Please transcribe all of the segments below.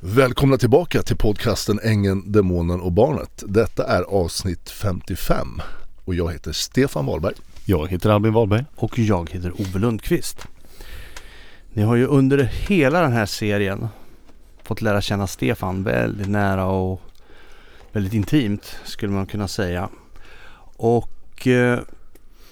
Välkomna tillbaka till podcasten Ängeln, Demonen och Barnet. Detta är avsnitt 55 och jag heter Stefan Wahlberg. Jag heter Albin Wahlberg. Och jag heter Ove Lundqvist. Ni har ju under hela den här serien fått lära känna Stefan väldigt nära och väldigt intimt skulle man kunna säga. Och eh,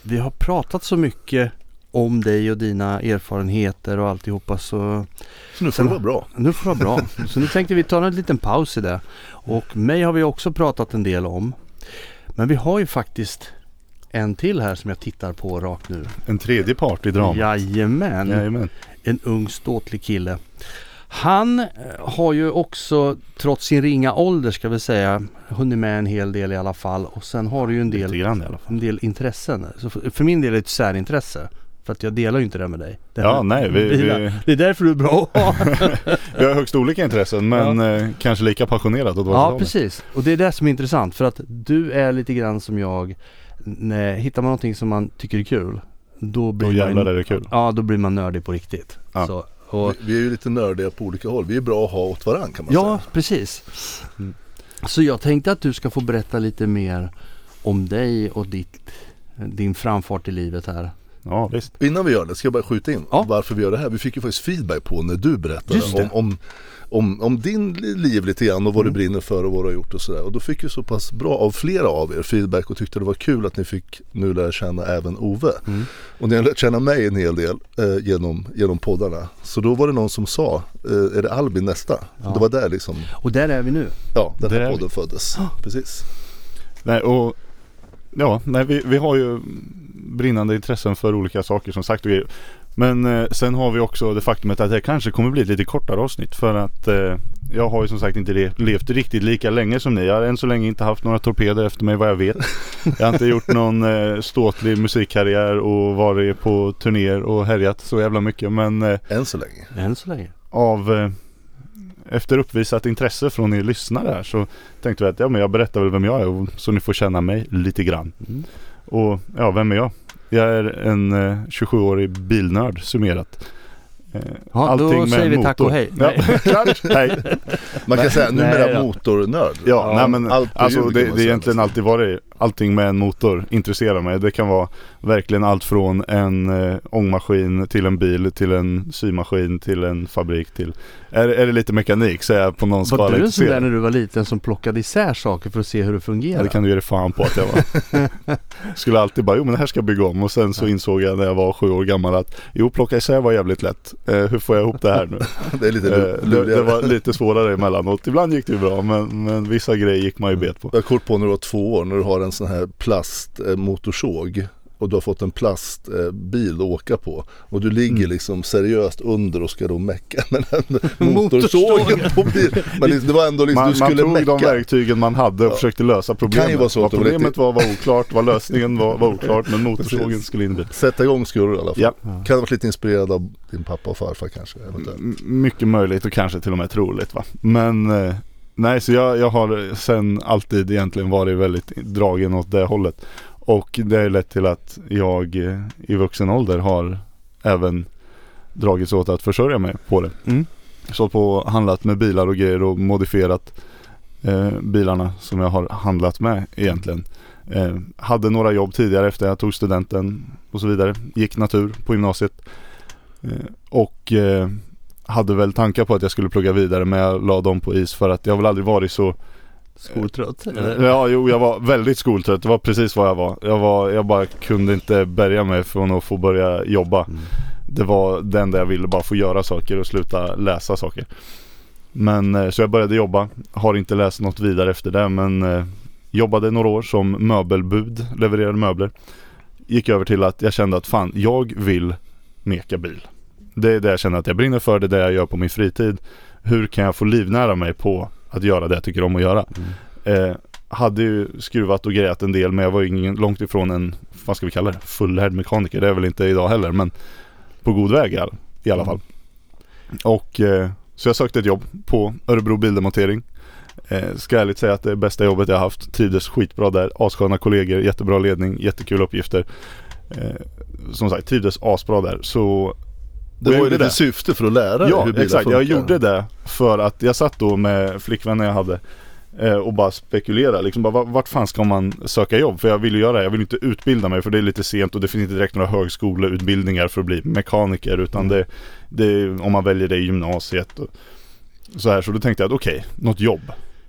vi har pratat så mycket om dig och dina erfarenheter och alltihopa så Så nu får det vara bra. nu får det vara bra. Så nu tänkte vi ta en liten paus i det. Och mig har vi också pratat en del om. Men vi har ju faktiskt en till här som jag tittar på rakt nu. En tredje part i dramat. Jajamän. Jajamän. En ung ståtlig kille. Han eh, har ju också trots sin ringa ålder ska vi säga hunnit med en hel del i alla fall. Och sen har du ju en del, en del intressen. Så för, för min del är det ett särintresse. För att jag delar ju inte det med dig. Det Ja, nej, vi, vi, Det är därför du är bra vi har högst olika intressen men eh, kanske lika passionerat åt Ja precis. Och det är det som är intressant. För att du är lite grann som jag. När, hittar man någonting som man tycker är kul. Då blir Då jävlar man, är det kul. Ja då blir man nördig på riktigt. Ja. Så, och, Vi, vi är ju lite nördiga på olika håll. Vi är bra att ha åt varandra kan man Ja, säga. precis. Mm. Så jag tänkte att du ska få berätta lite mer om dig och ditt, din framfart i livet här. Ja visst. Innan vi gör det ska jag bara skjuta in Ja. varför vi gör det här. Vi fick ju faktiskt feedback på när du berättade om, om, om, om din li- liv lite grann och vad Mm. du brinner för och vad du har gjort och sådär. Och då fick vi så pass bra av flera av er feedback och tyckte det var kul att ni fick nu lära känna även Ove. Mm. Och ni har lärt känna mig en hel del eh, genom, genom poddarna. Så då var det någon som sa, eh, är det Albin nästa? Ja. Det var där liksom, Och där är vi nu. ja den Där här är vi. podden föddes. Precis. Nej, och ja, nej, vi, vi har ju brinnande intressen för olika saker som sagt. Men eh, sen har vi också det faktumet att det kanske kommer bli ett lite kortare avsnitt för att eh, jag har ju som sagt inte le- levt riktigt lika länge som ni. Jag har än så länge inte haft några torpeder efter mig vad jag vet. Jag har inte gjort någon eh, ståtlig musikkarriär och varit på turnéer och härjat så jävla mycket. Men eh, Än så länge. Än så länge. av eh, efter uppvisat intresse från er lyssnare här så tänkte vi att ja, men jag berättar väl vem jag är och, så ni får känna mig lite grann. Mm. Och ja, vem är jag? Jag är en eh, 27-årig bilnörd summerat. Ja, då säger vi tack och hej. Ja, Nej. klart. hej. Man kan Nej. säga numera Nej motornörd. Ja, Ja, nej men allt alltså det, det är egentligen nästan. alltid varit allting med en motor intresserar mig. Det kan vara verkligen allt från en eh, ångmaskin till en bil till en symaskin till en fabrik till är, är det lite mekanik så är jag på någon Var skala du en sån där när du var liten som plockade isär saker för att se hur det Ja, fungerar? det kan du ge dig fan på att jag var. Skulle alltid bara, jo men det här ska jag bygga om och sen så Ja. insåg jag när jag var sju år gammal att jo plocka isär var jävligt lätt. Eh, hur får jag ihop det här nu? Det är lite eh, det, det var lite svårare emellanåt. Ibland gick det ju bra men, men vissa grejer gick man ju bet på. Jag har kort på när du var två år när du har en sån här plastmotorsåg och du har fått en plastbil att åka på och du ligger Mm. liksom seriöst under och ska då mecka med den Motorsågen. på bil. Men det, var ändå liksom, Man, du man skulle tog de mecka. verktygen man hade och Ja. försökte lösa problemet. Kan ju vara så vad problemet var var oklart, vad lösningen var var oklart men motorsågen Precis. skulle in i bilen. Sätta igång skurror i alla fall. Ja. Kan ha varit lite inspirerad av din pappa och farfar kanske. M- Mycket möjligt och kanske till och med troligt va. Men eh, nej så jag, jag har sen alltid egentligen varit väldigt dragen åt det hållet. Och det har lett till att jag eh, i vuxen ålder har även dragits åt att försörja mig på det. Mm. Så på handlat med bilar och grejer och modifierat eh, bilarna som jag har handlat med egentligen. Eh, hade några jobb tidigare efter jag tog studenten och så vidare. Gick natur på gymnasiet. Eh, och eh, hade väl tankar på att jag skulle plugga vidare men jag la dem på is för att jag har väl aldrig varit så Skoltrött? eller? Ja, jo, jag var väldigt skoltrött. Det var precis vad jag var. Jag, var, jag bara kunde inte bärga mig från att få börja jobba. Mm. Det var det enda jag ville, bara få göra saker och sluta läsa saker. Men eh, så jag började jobba. Har inte läst något vidare efter det men eh, jobbade några år som möbelbud, levererade möbler. Gick över till att jag kände att fan, jag vill meka bil. Det är det jag känner att jag brinner för, det är det jag gör på min fritid. Hur kan jag få livnära mig på att göra det jag tycker om att göra? Mm. Eh, hade ju skruvat och grejat en del men jag var ju ingen, långt ifrån en, vad ska vi kalla det, fullärd mekaniker. Det är jag väl inte idag heller men på god väg i alla, i alla fall. Och eh, så jag sökte ett jobb på Örebro Bildemontering. Eh, ska ärligt säga att det är bästa jobbet jag haft. Trivdes skitbra där. Assköna kollegor, jättebra ledning, jättekul uppgifter. Eh, som sagt, trivdes asbra där. Så Det var ju lite syfte för att lära dig hur Ja bilar exakt, funkar. jag gjorde det för att jag satt då med flickvännen jag hade eh, och bara spekulera liksom bara, va- vart fan ska man söka jobb? För jag vill ju göra det, jag vill inte utbilda mig för det är lite sent och det finns inte direkt några högskoleutbildningar för att bli mekaniker utan det, det om man väljer det i gymnasiet och så här så då tänkte jag att okej, något jobb.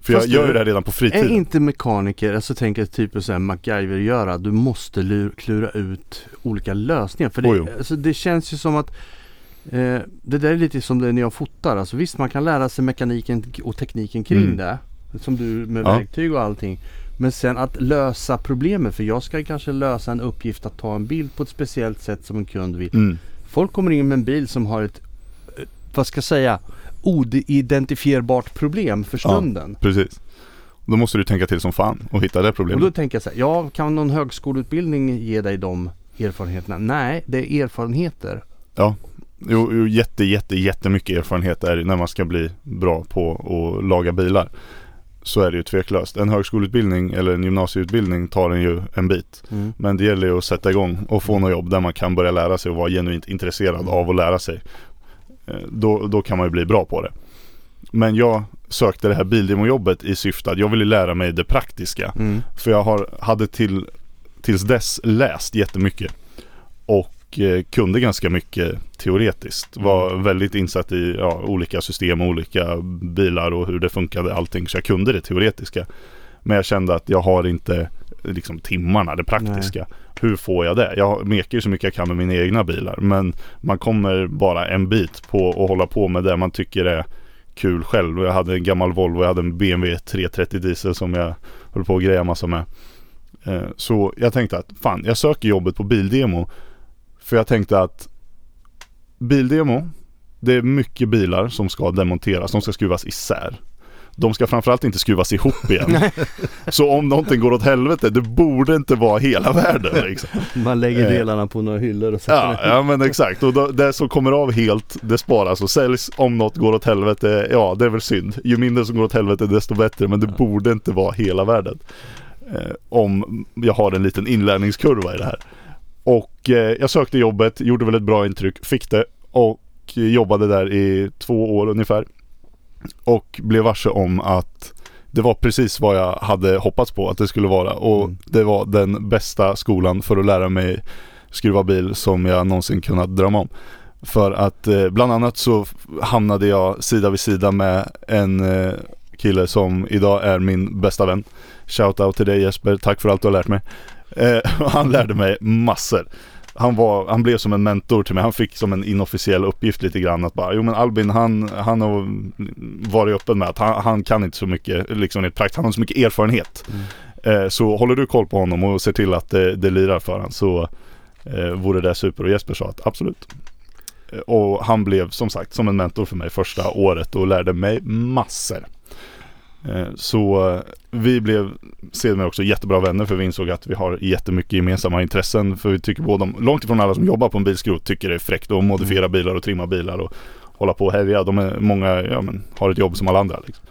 För Fast jag gör ju det här redan på Är fritiden. inte mekaniker, alltså tänker jag typ så här MacGyver göra, du måste lur, klura ut olika lösningar. För det, alltså, det känns ju som att eh, det där är lite som det när jag fotar. Alltså visst man kan lära sig mekaniken och tekniken kring Mm. det. Som du med Ja. verktyg och allting. Men sen att lösa problemet, för jag ska kanske lösa en uppgift att ta en bild på ett speciellt sätt som en kund vill. Mm. Folk kommer in med en bil som har ett, eh, vad ska jag säga, odidentifierbart problem för Ja. stunden. Precis. Då måste du tänka till som fan och hitta det Och problemet. då tänker jag så här, ja kan någon högskoleutbildning ge dig de erfarenheterna? Nej, det är erfarenheter. Jo, jo jätte, jätte, jättemycket erfarenhet är när man ska bli bra på att laga bilar. Så är det ju tveklöst. En högskoleutbildning eller en gymnasieutbildning tar en ju en bit. Men det gäller ju att sätta igång och få något jobb där man kan börja lära sig och vara genuint intresserad av att lära sig. Eh, Då, då kan man ju bli bra på det. Men jag sökte det här bildemojobbet i syfte att jag ville lära mig det praktiska. Mm. För jag har, hade till, tills dess läst jättemycket. Och eh, kunde ganska mycket teoretiskt. Var väldigt insatt i ja, olika system och olika bilar och hur det funkade allting. Så jag kunde det teoretiska. Men jag kände att jag har inte liksom timmarna, det praktiska. Hur får jag det? Jag mekar ju så mycket jag kan med mina egna bilar. Men man kommer bara en bit på att hålla på med det man tycker är kul själv. Jag hade en gammal Volvo, jag hade en BMW 330 diesel som jag höll på att greja massa med. Eh, Så jag tänkte att fan, jag söker jobbet på Bildemo. För jag tänkte att Bildemo, det är mycket bilar som ska demonteras, de ska skruvas isär. De ska framförallt inte skruvas ihop igen. Så om någonting går åt helvete, det borde inte vara hela världen liksom. Man lägger Eh. delarna på några hyllor och sätter Ja, ja men exakt. Och då, det som kommer av helt, det sparas och säljs om något går åt helvete, ja det är väl synd. Ju mindre som går åt helvete desto bättre, men det borde inte vara hela världen. Eh, om jag har en liten inlärningskurva i det här. Och eh, jag sökte jobbet, gjorde väl ett bra intryck, fick det och jobbade där i två år ungefär. Och blev varse om att det var precis vad jag hade hoppats på att det skulle vara och Mm. det var den bästa skolan för att lära mig skruva bil som jag någonsin kunnat drömma om. För att eh, bland annat så hamnade jag sida vid sida med en eh, kille som idag är min bästa vän. Shoutout till dig Jesper, tack för allt du har lärt mig. Eh, han lärde mig massor. Han, var, han blev som en mentor till mig. Han fick som en inofficiell uppgift lite grann att bara, jo men Albin han, han har varit öppen med att han, han kan inte så mycket, liksom rent praktiskt, han har så mycket erfarenhet. Eh, så håller du koll på honom och ser till att det, det lirar för honom så eh, vore det super. Och Jesper sa att absolut. Eh, Och han blev som sagt som en mentor för mig första året och lärde mig massor. Eh, Så eh, vi blev sedermera också jättebra vänner för vi insåg att vi har jättemycket gemensamma intressen. För vi tycker båda, långt ifrån alla som jobbar på en bilskrot tycker det är fräckt att modifiera bilar och trimma bilar och hålla på och härja. De är, många ja, men, har ett jobb som alla andra. Liksom.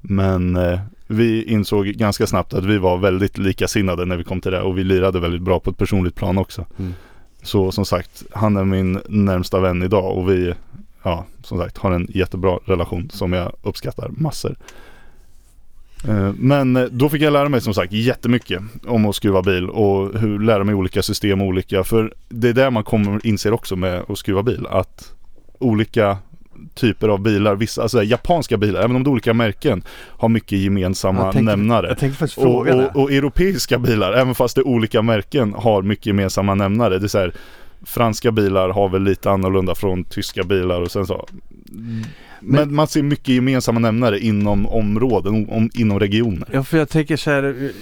Men eh, vi insåg ganska snabbt att vi var väldigt likasinnade när vi kom till det och vi lirade väldigt bra på ett personligt plan också. Mm. Så som sagt, han är min närmsta vän idag och vi, ja som sagt, har en jättebra relation som jag uppskattar massor. Eh, Men eh, då fick jag lära mig som sagt jättemycket om att skruva bil och hur lära mig olika system och olika. För det är där man kommer inser också med att skruva bil att olika typer av bilar, vissa, alltså japanska bilar, även om det är olika märken, har mycket gemensamma Jag tänkte- nämnare. Jag tänkte faktiskt Och, fråga det. och, och europeiska bilar, även fast det är olika märken, har mycket gemensamma nämnare. Det är så här, franska bilar har väl lite annorlunda från tyska bilar och sen så. Men, man ser mycket gemensamma nämnare inom områden, om, inom regioner. Ja för jag tänker så här,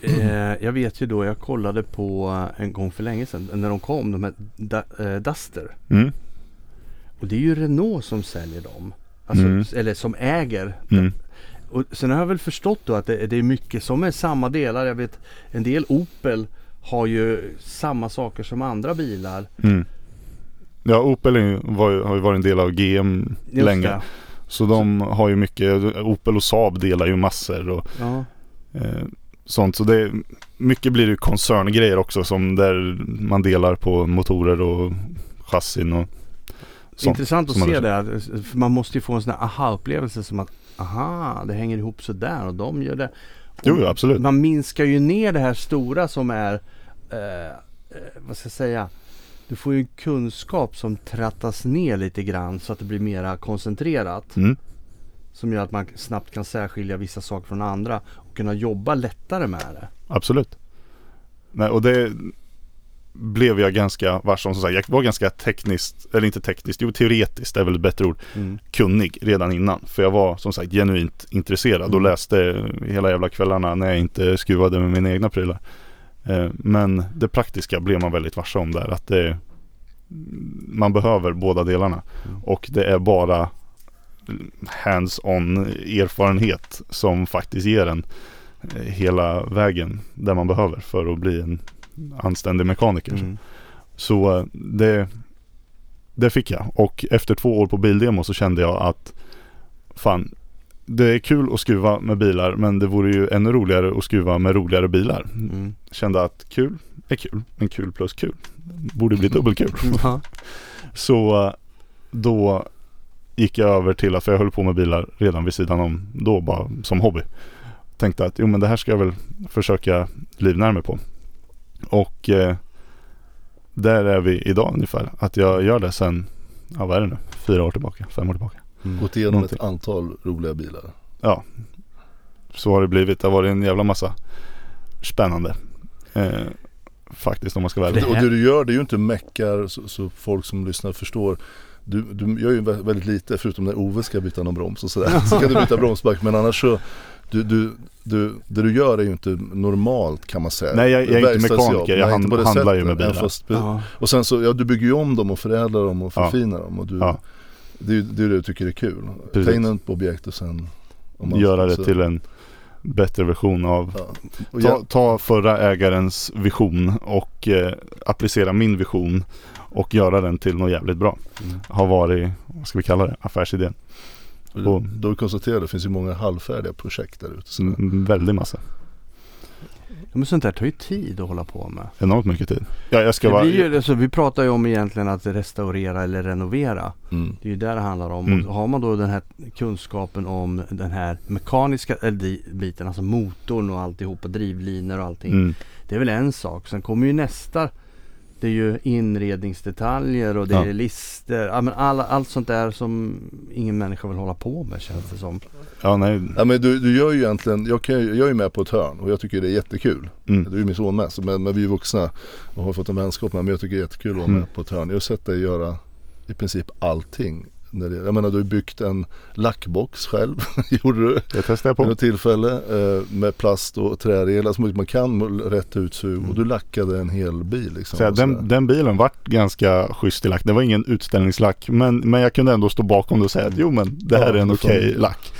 eh, jag vet ju då jag kollade på en gång för länge sedan när de kom, de här da, eh, Duster. Mm. Och det är ju Renault som säljer dem. Alltså, Mm. Eller som äger. Mm. Och sen har jag väl förstått då att det, det är mycket som är samma delar. Jag vet en del Opel har ju samma saker som andra bilar. Mm. Ja, Opel ju- var, har ju varit en del av GM Just länge. det. Så de har ju mycket, Opel och Saab delar ju massor och Ja. eh, sånt. Så det, mycket blir ju koncerngrejer också som där man delar på motorer och chassin och sånt Intressant att se har det. man måste ju få en sån här aha-upplevelse som att aha, det hänger ihop sådär och de gör det. Jo, absolut. Man minskar ju ner det här stora som är, eh, eh, vad ska jag säga, du får ju en kunskap som trattas ner lite grann så att det blir mera koncentrerat. Mm. Som gör att man snabbt kan särskilja vissa saker från andra och kunna jobba lättare med det. Absolut. Nej, och det blev jag ganska varse om. Som sagt, jag var ganska tekniskt, eller inte tekniskt, jo teoretiskt är väl ett bättre ord, kunnig redan innan. För jag var som sagt genuint intresserad och Mm. läste hela jävla kvällarna när jag inte skruvade med mina egna prylar. Eh, Men det praktiska blev man väldigt varse om där. Att det, man behöver båda delarna. Mm. Och det är bara hands-on erfarenhet som faktiskt ger en eh, hela vägen där man behöver för att bli en anständig mekaniker. Mm. Så eh, det, det fick jag. Och efter två år på bildemo så kände jag att fan, det är kul att skruva med bilar men det vore ju ännu roligare att skruva med roligare bilar. Mm. Kände att kul är kul, men kul plus kul borde bli dubbelkul. Ja. Så eh, då gick jag över till att, för jag höll på med bilar redan vid sidan om då bara som hobby. Tänkte att jo men det här ska jag väl försöka livnära mig på. Och eh, där är vi idag ungefär. Att jag gör det sen, ja vad är det nu? Fyra år tillbaka, fem år tillbaka. Mm. Gått igenom Någonting. ett antal roliga bilar. Ja, så har det blivit. Det har varit en jävla massa spännande. Eh, faktiskt om man ska vara ärlig. Och det du gör det är ju inte meckar så, så folk som lyssnar förstår. Du, du gör ju vä- väldigt lite förutom när Ove ska byta någon broms och sådär. Så kan du byta bromsback men annars så du, du, du, det du gör är ju inte normalt kan man säga. Nej, jag- jag är inte mekaniker. Jag hand- handlar ju med bilar. Ja, fast, Ja. Och sen så, ja du bygger ju om dem och förädlar dem och Ja. förfinar dem. Och du, Ja. det, är det är det du tycker är kul. Precis. Ta in ett objekt och sen om man- Göra det så- till en bättre version av Ja. Ta, ta förra ägarens vision och eh, applicera min vision och göra den till något jävligt bra. Mm. Har varit, vad ska vi kalla det, affärsidén. då, då konstaterar jag att det finns ju många halvfärdiga projekt där ute. så- En väldig massa. Ja, Men sånt där tar ju tid att hålla på med. Enormt mycket tid. Ja, jag ska Det ju, alltså, vi pratar ju om egentligen att restaurera eller renovera. Mm. Det är ju där det handlar om. Mm. Och har man då den här kunskapen om den här mekaniska biten, alltså motorn och alltihopa, drivlinor och allting. Mm, Det är väl en sak. Sen kommer ju nästa. Det är ju inredningsdetaljer och det Ja. är lister. Ja, men alla, allt sånt där som ingen människa vill hålla på med känns det som. ja, nej. Ja, men du, du gör ju egentligen, jag, kan, jag är ju med på ett hörn och jag tycker det är jättekul. Mm, Du är ju min son med, så, men, men vi är vuxna och har fått en vänskap med men jag tycker det är jättekul att vara Mm. med på ett hörn. Jag har sett dig göra i princip allting. När det, jag menar du har byggt en lackbox själv, gjorde du det testar jag vid på. något tillfälle eh, med plast och trädelar så mycket man kan rätt utsug och Mm. du lackade en hel bil liksom. Så och den, den bilen vart ganska schysst i lack. Det var ingen utställningslack. Men, men jag kunde ändå stå bakom det och säga att jo men det här Ja, är en okej får- lack.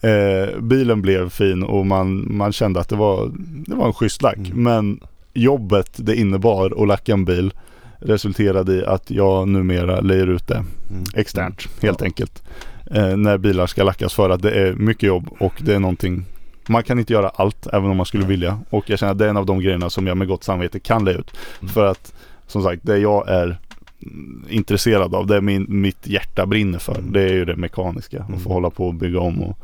Eh, bilen blev fin och man, man kände att det var, det var en schysst lack. Mm. Men jobbet det innebar att lacka en bil resulterade i att jag numera lejer ut det Mm. externt helt Ja. enkelt. Eh, när bilar ska lackas för att det är mycket jobb och det är någonting man kan inte göra allt även om man skulle vilja. Och jag känner att det är en av de grejerna som jag med gott samvete kan leja ut. Mm. För att som sagt det jag är mm, intresserad av, det min, mitt hjärta brinner för. Mm. Det är ju det mekaniska. Mm. Att få hålla på och bygga om och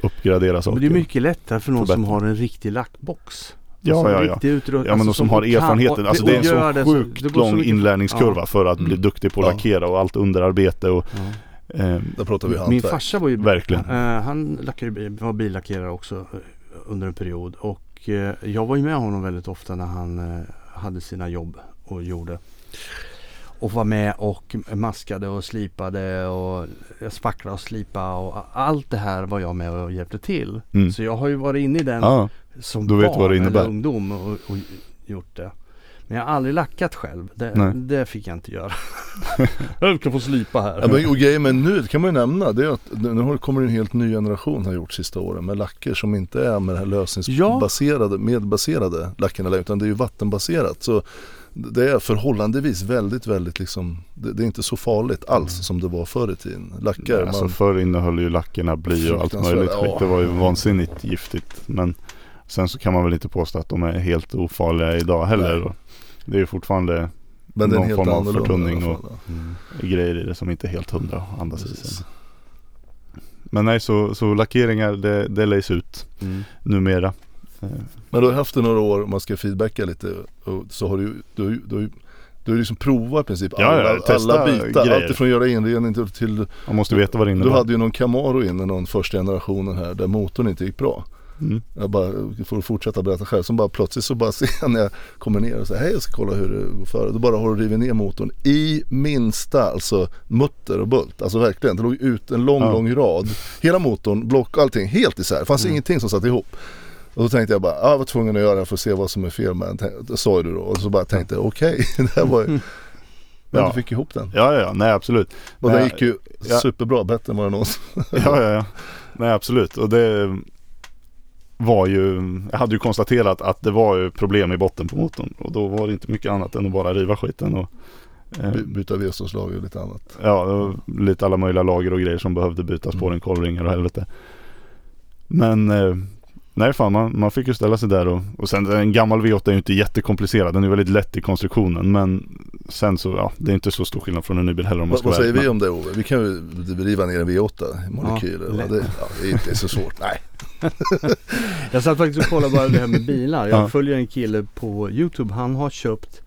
uppgradera saker. Men det är mycket lättare för någon som har en riktig lackbox. Ja, Alltså, ja, ja. riktig utrust- Ja men de som har kan- erfarenheten. och- Alltså det är en så det sjukt det så lång mycket- inlärningskurva Ja. för att bli Mm. duktig på att Ja. lackera och allt underarbete och Ja. eh, Där pratar vi Min farsa var ju Verkligen. eh, han lackade, var billackerare också eh, under en period och eh, jag var ju med honom väldigt ofta när han eh, hade sina jobb och gjorde och var med och maskade och slipade och spacklade och slipa och allt det här var jag med och hjälpte till. mm. Så jag har ju varit inne i den ja, som du vet barn eller ungdom och, och gjort det. Men jag har aldrig lackat själv. Det, det fick jag inte göra. jag ska få slipa här. Ja, men, och grejen med nu, kan man ju nämna, det är att nu kommer en helt ny generation har gjort sista åren med lacker som inte är med det här lösningsbaserade, medbaserade lackerna utan det är ju vattenbaserat. Så det är förhållandevis väldigt, väldigt liksom, det, det är inte så farligt alls som det var förr i tiden. Lackar, alltså man, förr innehöll ju lackerna bly och allt möjligt skit. ja. Det var ju vansinnigt giftigt. Men sen så kan man väl inte påstå att de är helt ofarliga idag heller. Nej. Det är ju fortfarande Men någon form av förtunning och Mm. grejer i det som inte är helt hundra andas i sig. Men nej, så, så lackeringar det, det läggs ut Mm. numera. Men du har haft det några år, om man ska feedbacka lite, så har du, du, du, du har liksom provat i princip Ja, alla, ja, alla bitar. grejer. Allt från göra inredning till, till Man måste veta vad det innebär. Du hade ju någon Camaro inne, någon första generationen här där motorn inte gick bra. Mm. Jag bara får fortsätta berätta själv. Som bara plötsligt så bara ser jag när jag kommer ner och säger hej jag ska kolla hur det går för. Då bara har du rivit ner motorn i minsta, alltså mutter och bult. Alltså verkligen, det låg ut en lång, Ja. lång rad. Hela motorn, block, allting helt isär. Det fanns Mm. ingenting som satt ihop. Och då tänkte jag bara, ah, jag var tvungen att göra det för att se vad som är fel med den. Det sa du då. Och så bara tänkte jag, okej, det här var ju... Men Ja. du fick ihop den. Ja, ja, nej absolut. Och Nej, den gick ju ja. superbra, bättre än vad den någonsin Ja, ja, ja. Nej, absolut. Och det var ju, jag hade ju konstaterat att det var ju problem i botten på motorn. Och då var det inte mycket annat än att bara riva skiten och eh, By- byta V-ståndslager och lite annat. Ja, det lite alla möjliga lager och grejer som behövde bytas på Mm. den, kolvringar och helvete. Men eh, nej fan, man, man fick ju ställa sig där och, och sen en gammal V8 är ju inte jättekomplicerad. Den är väldigt lätt i konstruktionen. Men sen så, ja, det är inte så stor skillnad från en ny bil heller om man Vad, ska vad säger vi om det Ove? Vi kan ju riva ner en V8 i molekyler. Ja, det, ja, det är inte så svårt. Nej. Jag satt faktiskt och kollade bara det här med bilar. Jag Ja. följer en kille på Youtube. Han har köpt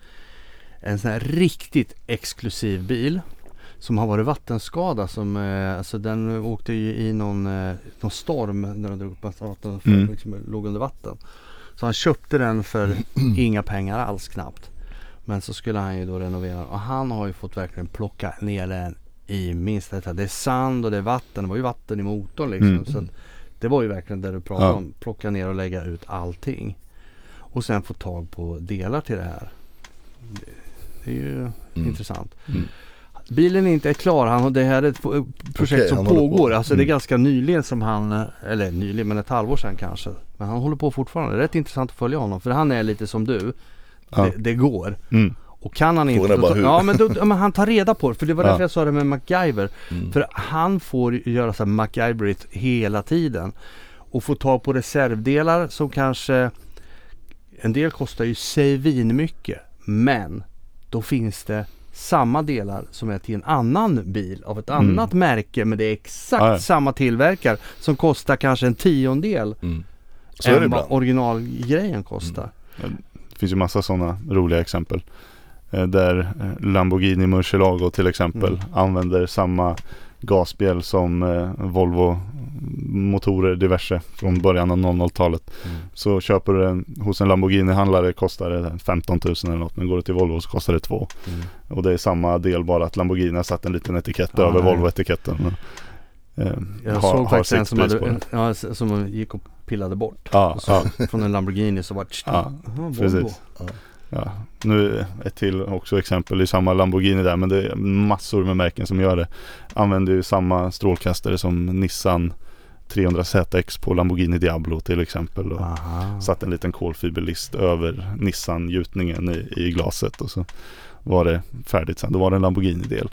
en sån här riktigt exklusiv bil. Som har varit vattenskadad. Som, eh, alltså den åkte ju i någon, eh, någon storm när den drog upp massa vatten. För Mm. liksom, låg under vatten. Så han köpte den för inga pengar alls knappt. Men så skulle han ju då renovera. Och han har ju fått verkligen plocka ner den i minsta detalj. Det är sand och det är vatten. Det var ju vatten i motorn liksom. Mm. Så det var ju verkligen det du pratade Ja. om. Plocka ner och lägga ut allting. Och sen få tag på delar till det här. Det, det är ju Mm. intressant. Mm. Bilen är inte klar. Han, det här är ett projekt Okej, som pågår. på. Alltså det är Mm. ganska nyligen som han, eller nyligen men ett halvår sedan kanske. Men han håller på fortfarande. Rätt intressant att följa honom. För han är lite som du. Ja. Det, det går. Mm. Och kan han inte, då ja, men då, men han tar reda på det. För det var Ja. därför jag sa det med MacGyver. Mm. För han får göra så här MacGyverigt hela tiden. Och få tag på reservdelar som kanske En del kostar ju svinmycket. Men då finns det samma delar som är till en annan bil av ett Mm. annat märke men det är exakt ja. samma tillverkare som kostar kanske en tiondel Mm. Så än vad originalgrejen kostar. Det finns ju massa sådana roliga exempel. Eh, Där eh, Lamborghini Murcielago till exempel Mm. använder samma gasspjäll som eh, Volvo motorer diverse från början av 00-talet. Mm. Så köper du den hos en Lamborghini-handlare kostar det 15 000 eller något. Men går du till Volvo så kostar det 2. Mm. Och det är samma del bara att Lamborghini har satt en liten etikett Ja, över. Volvo-etiketten. Eh, Jag har- såg har faktiskt en som, hade, ja, som gick och pillade bort. Ja, så, Från en Lamborghini så var det Ja, Volvo. precis. Ja. Nu ett till också exempel i samma Lamborghini där men det är massor med märken som gör det. Använder ju samma strålkastare som Nissan 300ZX på Lamborghini Diablo till exempel. Och Aha. satt en liten kolfiberlist över Nissan-gjutningen i, i glaset och så var det färdigt sen. Då var det en Lamborghini-del.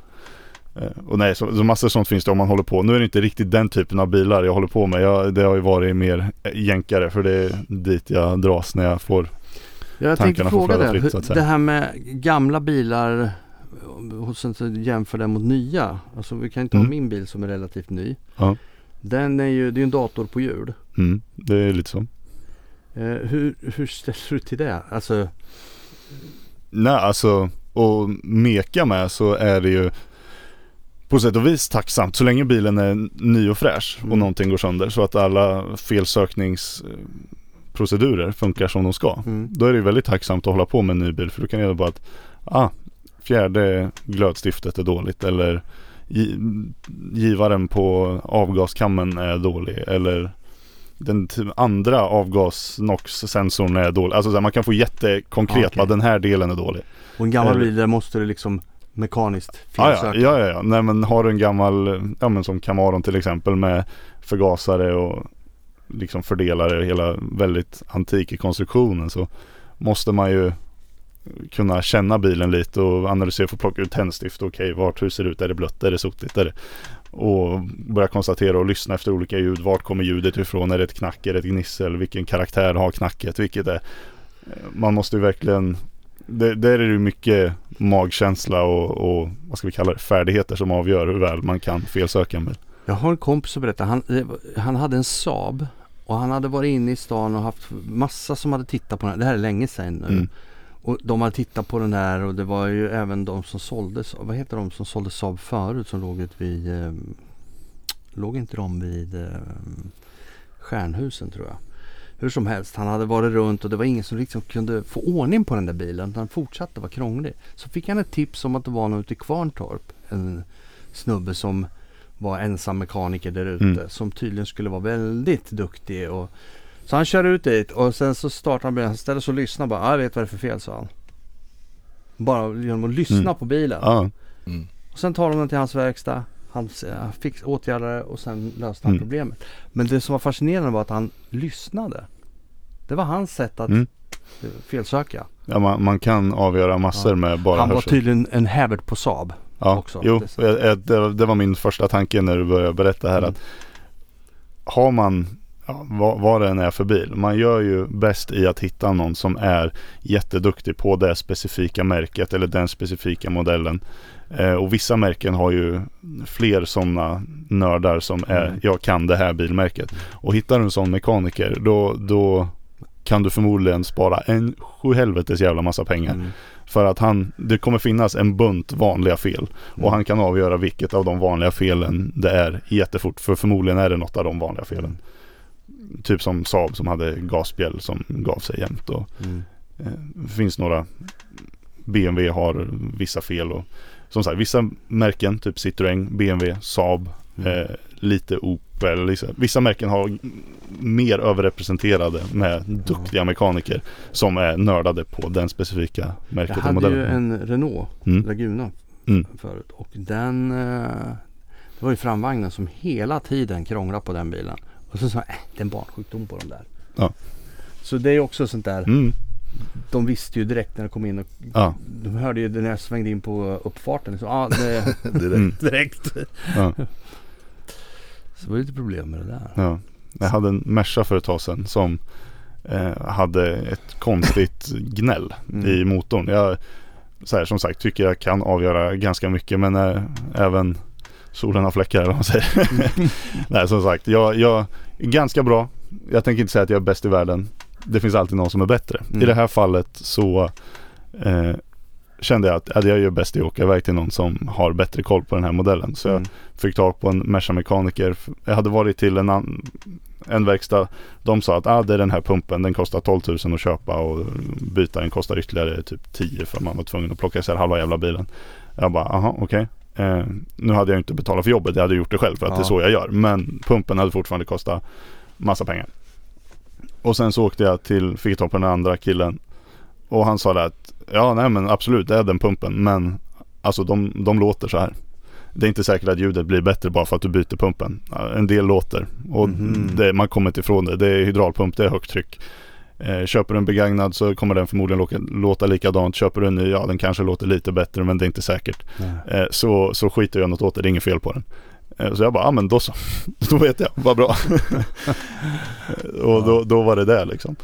Eh, och nej, så, så massor sånt finns det om man håller på. Nu är det inte riktigt den typen av bilar jag håller på med. Jag, det har ju varit mer jänkare för det är dit jag dras när jag får Jag tänkte fråga dig, fritt, att det här med gamla bilar och sen så jämför den mot nya. Alltså vi kan inte ha Mm. min bil som är relativt ny. Ja. Den är ju, det är ju en dator på hjul. Mm, det är lite så. Eh, hur, hur ställer du till det? Alltså, Nej, alltså och meka med så är det ju på sätt och vis tacksamt så länge bilen är ny och fräsch och Mm. någonting går sönder så att alla felsökningsprocedurer funkar som de ska. mm. Då är det väldigt tacksamt att hålla på med en ny bil för då kan det bara att ah, fjärde glödstiftet är dåligt eller gi- givaren på avgaskammen är dålig eller den andra avgas NOx-sensorn är dålig. Alltså så här, man kan få jättekonkret Ah, vad den här delen är dålig. Och en gammal bil där måste du liksom mekaniskt ja, felsöka. ja, ja, ja. Nej men har du en gammal, ja men som Camaron till exempel med förgasare och liksom fördelare hela väldigt antik i konstruktionen så måste man ju kunna känna bilen lite och analysera för att plocka ut tändstift. Okej, vart hur ser det ut? Är det blött? Är det sotigt? Är det... Och börja konstatera och lyssna efter olika ljud. Vart kommer ljudet ifrån? Är det ett knack? Är det ett gnissel? Vilken karaktär har knacket? Vilket är... Man måste ju verkligen det, där är det ju mycket magkänsla och, och vad ska vi kalla det, färdigheter som avgör hur väl man kan felsöka en bil. Jag har en kompis som berättade, han, eh, han hade en Saab och han hade varit inne i stan och haft massa som hade tittat på den. Det här är länge sedan nu. Mm. Och de hade tittat på den där och det var ju även de som sålde, vad heter de som sålde Saab förut som låg ute vid, eh, låg inte de vid eh, Stjärnhusen tror jag. Hur som helst, han hade varit runt och det var ingen som liksom kunde få ordning på den där bilen. Den fortsatte vara krånglig. Så fick han ett tips om att det var någon ute i Kvarntorp. En snubbe som var ensam mekaniker där ute. Mm. Som tydligen skulle vara väldigt duktig. Och, så han kör ut dit och sen så startar han bilen. Han ställer sig och lyssnar bara. "Ah, Jag vet vad det är för fel sa han. Bara genom att lyssna Mm. på bilen. Ja, Och sen tar de den till hans verkstad. Han eh, fick åtgärda det och sen löste han Mm. problemet. Men det som var fascinerande var att han lyssnade. Det var hans sätt att Mm. eh, felsöka. ja man, man kan avgöra massor Ja. med bara han var hörsel. tydligen en hävert på Saab. Ja, också. jo, Det- det var min första tanke när du började berätta här Mm. att har man, ja, vad, vad det än är för bil, man gör ju bäst i att hitta någon som är jätteduktig på det specifika märket eller den specifika modellen. Eh, och vissa märken har ju fler sådana nördar som är, Mm. jag kan det här bilmärket. Och hittar du en sån mekaniker, då, då kan du förmodligen spara en sjuhelvetes jävla massa pengar. Mm. För att han, det kommer finnas en bunt vanliga fel. Och Mm. han kan avgöra vilket av de vanliga felen det är jättefort. För förmodligen är det något av de vanliga felen. Typ som Saab som hade gasspjäll som gav sig jämt. Och, Mm. eh, det finns några BMW har vissa fel. Och, som sagt, vissa märken, typ Citroën, BMW, Saab, Mm. eh, lite Opel. Vissa, vissa märken har mer överrepresenterade med duktiga mekaniker som är nördade på den specifika Jag märket och hade modellen. ju en Renault Mm. Laguna Mm. förut. Och den, eh, det var ju framvagnen som hela tiden krånglade på den bilen. Och så sa jag, äh, det är en barnsjukdom på de där. Ja. Så det är ju också sånt där. Mm. De visste ju direkt när de kom in och Ja. de hörde ju när jag svängde in på uppfarten. Så, ah, det, Direkt. Direkt. Ja. Så det var lite problem med det där. Ja. Jag hade en Merca för ett tag sedan som eh, hade ett konstigt gnäll Mm. i motorn. Jag så här, som sagt tycker jag kan avgöra ganska mycket men eh, även solen har fläckar eller vad man säger. Nej som sagt, jag, jag är ganska bra. Jag tänker inte säga att jag är bäst i världen. Det finns alltid någon som är bättre. Mm. I det här fallet så eh, kände jag att ja, jag gör bäst i att åka iväg till någon som har bättre koll på den här modellen. Så jag Mm. fick tag på en Merca-mekaniker. Jag hade varit till en, an, en verkstad. De sa att ah, det är den här pumpen. Den kostar 12 000 att köpa och byta den kostar ytterligare typ 10 för man var tvungen att plocka isär halva jävla bilen. Jag bara, aha okej. Eh, nu hade jag inte betalat för jobbet. Jag hade gjort det själv för att Ja. det är så jag gör. Men pumpen hade fortfarande kostat massa pengar. Och sen så åkte jag till, fick tag på den andra killen. Och han sa det att ja nej men absolut det är den pumpen. Men alltså de, de låter så här. Det är inte säkert att ljudet blir bättre bara för att du byter pumpen. En del låter och Mhm. det, man kommer inte ifrån det. Det är hydraulpump, det är högt tryck. Eh, köper du en begagnad så kommer den förmodligen låta, låta likadant. Köper du en ny, ja den kanske låter lite bättre men det är inte säkert. Eh, så, så skiter jag något åt det, det är inget fel på den. Eh, så jag bara, ja men då så. då vet jag, vad bra. och då, då var det det liksom.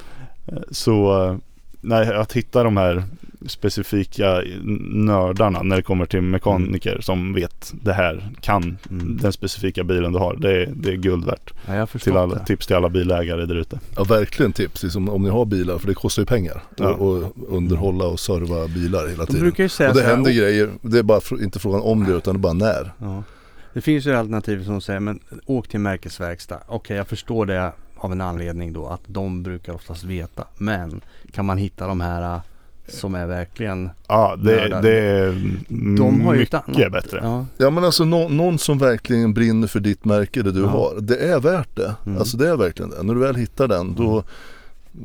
Så nej, att hitta de här specifika nördarna när det kommer till mekaniker som vet det här, kan Mm. den specifika bilen du har. Det är, det är guld värt. Ja, jag Till alla, det. tips till alla bilägare där ute. Ja verkligen tips, liksom, om ni har bilar för det kostar ju pengar. Ja. Och, och underhålla och serva bilar hela De tiden. brukar ju säga Och det händer grejer, det är bara fr- inte frågan om det utan det är bara när. Ja. Det finns ju alternativ som säger men åk till märkesverkstad. Okej jag förstår det av en anledning då att de brukar oftast veta. Men kan man hitta de här äh, som är verkligen Ja, det, det är De har ju ett mycket annat. bättre. Ja. Ja men alltså nå- någon som verkligen brinner för ditt märke, det du Ja. har. Det är värt det. Mm. Alltså det är verkligen det. När du väl hittar den då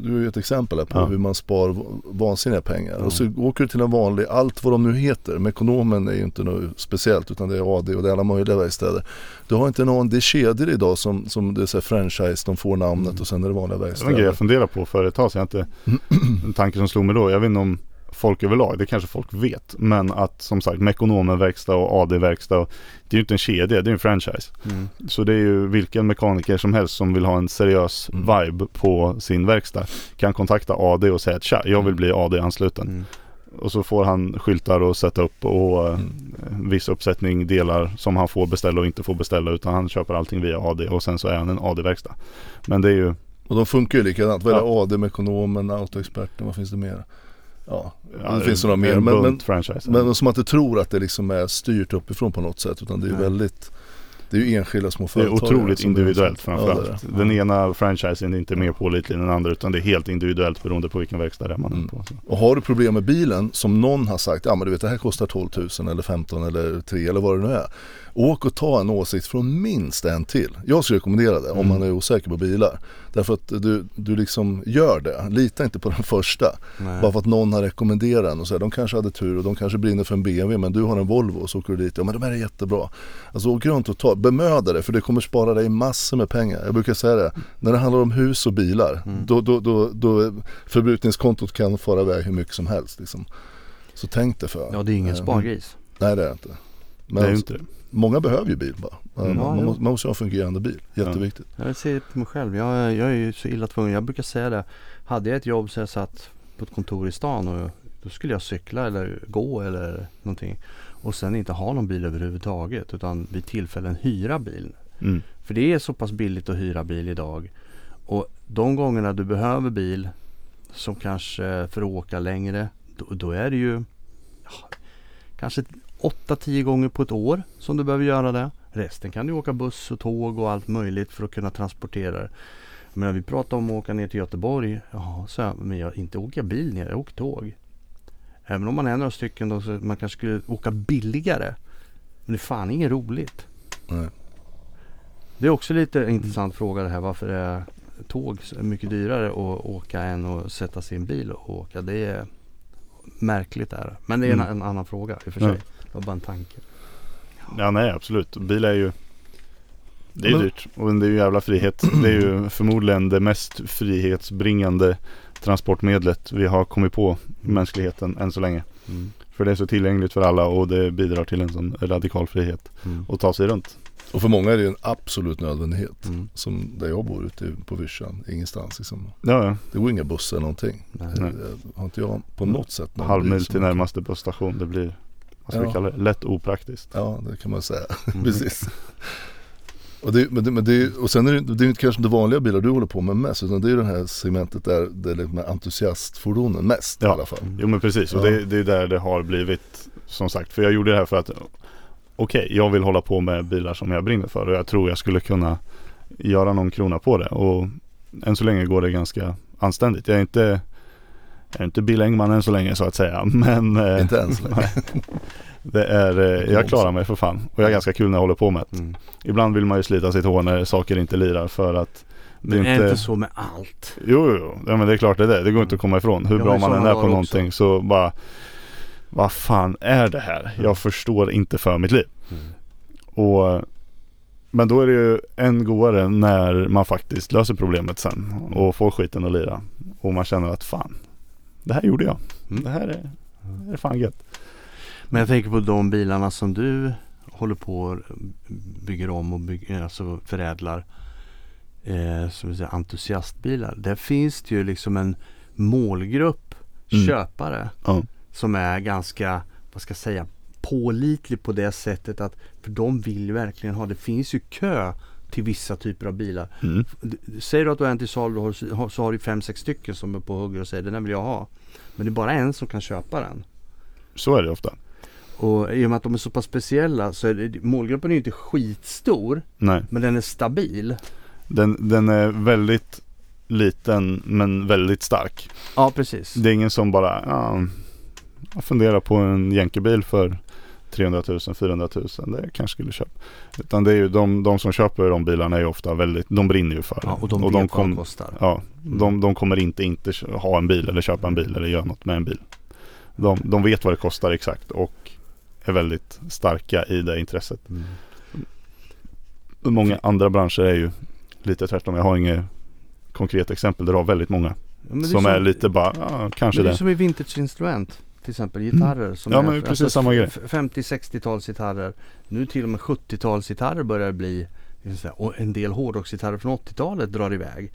Du är ju ett exempel på Ja. hur man spar vansinniga pengar. Ja. Och så åker du till en vanlig, allt vad de nu heter. Mekonomen är ju inte något speciellt utan det är AD och det är alla möjliga verkstäder. Du har inte någon, det är kedjor idag som, som det är så här franchise, de får namnet Mm. och sen är det vanliga Det var en grej verkstäder. jag funderade på för ett tag sedan. Inte, en tanke som slog mig då. Jag vet inte om folk överlag, det kanske folk vet. Men att som sagt Mekonomen-verkstad och AD-verkstad. Det är ju inte en kedja, det är en franchise. Mm. Så det är ju vilken mekaniker som helst som vill ha en seriös Mm. vibe på sin verkstad. Kan kontakta AD och säga att tja, jag vill bli AD-ansluten. Mm. och så får han skyltar och sätta upp och eh, Mm. viss uppsättning delar som han får beställa och inte får beställa utan han köper allting via AD och sen så är han en AD-verkstad. Men det är ju Och de funkar ju likadant. Vad är det? Ja. AD, Mekonomen, Autoexperten, vad finns det mer? Ja, ja, det finns några mer. en Men, men, men som att du tror att det liksom är styrt uppifrån på något sätt. Utan det är Nej. väldigt Det är ju enskilda små det är företag. otroligt individuellt. Ja, framförallt. det. Den ena franchisen är inte mer pålitlig än den andra utan det är helt individuellt beroende på vilken verkstad det är man är Mm. på. Så. Och har du problem med bilen som någon har sagt, ja men du vet det här kostar 12 000 eller 15 eller 3 eller vad det nu är. Åk och ta en åsikt från minst en till. Jag skulle rekommendera det om Mm. man är osäker på bilar. Därför att du, du liksom gör det. Lita inte på den första. Nej. Bara för att någon har rekommenderat den och så här, de kanske hade tur och de kanske brinner för en BMW men du har en Volvo och så åker du dit. Ja men de här är jättebra. Alltså åk runt och ta, bemöda dig för det kommer spara dig massor med pengar. Jag brukar säga det, när det handlar om hus och bilar Mm. då, då, då, då förbrukningskontot kan fara iväg hur mycket som helst. Liksom. Så tänk dig för. Ja det är ingen Eh, spargris. Nej det är det inte. Men det är inte det. många behöver ju bil bara. Man. Ja, man, man måste ha en fungerande bil, jätteviktigt. Jag ser på mig själv. Jag, jag är ju så illa tvungen. Jag brukar säga det. Hade jag ett jobb så jag satt på ett kontor i stan och då skulle jag cykla eller gå eller någonting. Och sen inte ha någon bil överhuvudtaget utan vid tillfällen hyra bil. Mm. För det är så pass billigt att hyra bil idag. Och de gångerna du behöver bil som kanske för att åka längre då, då är det ju ja, kanske 8-10 gånger på ett år som du behöver göra det. Resten kan du åka buss och tåg och allt möjligt för att kunna transportera det. Men vi pratar om att åka ner till Göteborg. Ja, så jag, men jag inte åka bil ner, jag åker tåg. Även om man är några stycken då så man kanske skulle åka billigare. Men det är fan inget roligt. Nej. Det är också lite intressant fråga det här varför är tåg mycket dyrare att åka än att sätta sig i en bil och åka. Det är märkligt är det. Men det är en, Mm. en annan fråga i och för Ja. sig. Det var bara en tanke. Ja nej absolut. Bil är ju Det är ju Men- dyrt och det är ju jävla frihet. Det är ju förmodligen det mest frihetsbringande transportmedlet vi har kommit på mänskligheten än så länge. Mm. För det är så tillgängligt för alla och det bidrar till en sån radikal frihet Mm. att ta sig runt. Och för många är det en absolut nödvändighet. Mm. Som där jag bor ute på Vischan, ingenstans liksom. Ja, ja. Det går inga bussar eller någonting. Nej. Eh, Har inte jag på något sätt någon halv bil mil som till närmaste busstation. Det blir vad ska vi Ja. kalla det? Lätt opraktiskt. Ja, det kan man säga. Mm. Precis. Och, det, men det, men det, och sen är det, det är inte kanske inte vanliga bilar du håller på med mest utan det är det här segmentet där det är liksom entusiastfordonen mest i Ja. alla fall. Jo men precis och Ja. det, det är där det har blivit som sagt. För jag gjorde det här för att okej, jag vill hålla på med bilar som jag brinner för och jag tror jag skulle kunna göra någon krona på det och än så länge går det ganska anständigt. Jag är inte jag är inte Bill Engman än så länge så att säga men eh, Inte än så länge. Det är, eh, jag klarar mig för fan och jag har ganska kul när jag håller på med det. Mm. Ibland vill man ju slita sitt hår när saker inte lirar för att det är är inte inte så med allt. Jo, jo. Ja, men det är klart det är det. Det går inte att komma ifrån. Hur bra man än är på någonting så bara Vad fan är det här? Jag förstår inte för mitt liv. Mm. Och Men då är det ju än godare när man faktiskt löser problemet sen och får skiten att lira. Och man känner att fan Det här gjorde jag. Mm. Det här är, det här är fan gött. Men jag tänker på de bilarna som du håller på och bygger om och bygger, alltså förädlar. Eh, som vi säger, entusiastbilar. Där finns det ju liksom en målgrupp Mm. köpare Ja. som är ganska, vad ska jag säga, pålitlig på det sättet att för de vill ju verkligen ha, det finns ju kö till vissa typer av bilar. Mm. Säger du att du har en till salu så har du fem, sex stycken som är på hugger och säger den här vill jag ha. Men det är bara en som kan köpa den. Så är det ofta. Och i och med att de är så pass speciella så är det, målgruppen är ju inte skitstor Nej. men den är stabil. Den, den är väldigt liten men väldigt stark. Ja precis. Det är ingen som bara, ja, funderar på en jänkebil för 300 000, 400 000. Det kanske skulle köpa. Utan det är ju de, de som köper de bilarna är ju ofta väldigt, de brinner ju för det. Ja, och de vet de vad kom- de kostar. Ja, de, de kommer inte inte ha en bil eller köpa en bil eller göra något med en bil. De, de vet vad det kostar exakt och är väldigt starka i det intresset. Mm. Många andra branscher är ju lite tvärtom. Jag har inget konkret exempel du har väldigt många Ja, det som så- är lite bara, ja, kanske men det är det. som i vintage-instrument. Till exempel gitarrer. Som Ja, är, precis samma grej. f- 50-60-talsgitarrer. Nu till och med 70-talsgitarrer börjar bli. det Och en del hårdrocksgitarrer från 80-talet drar iväg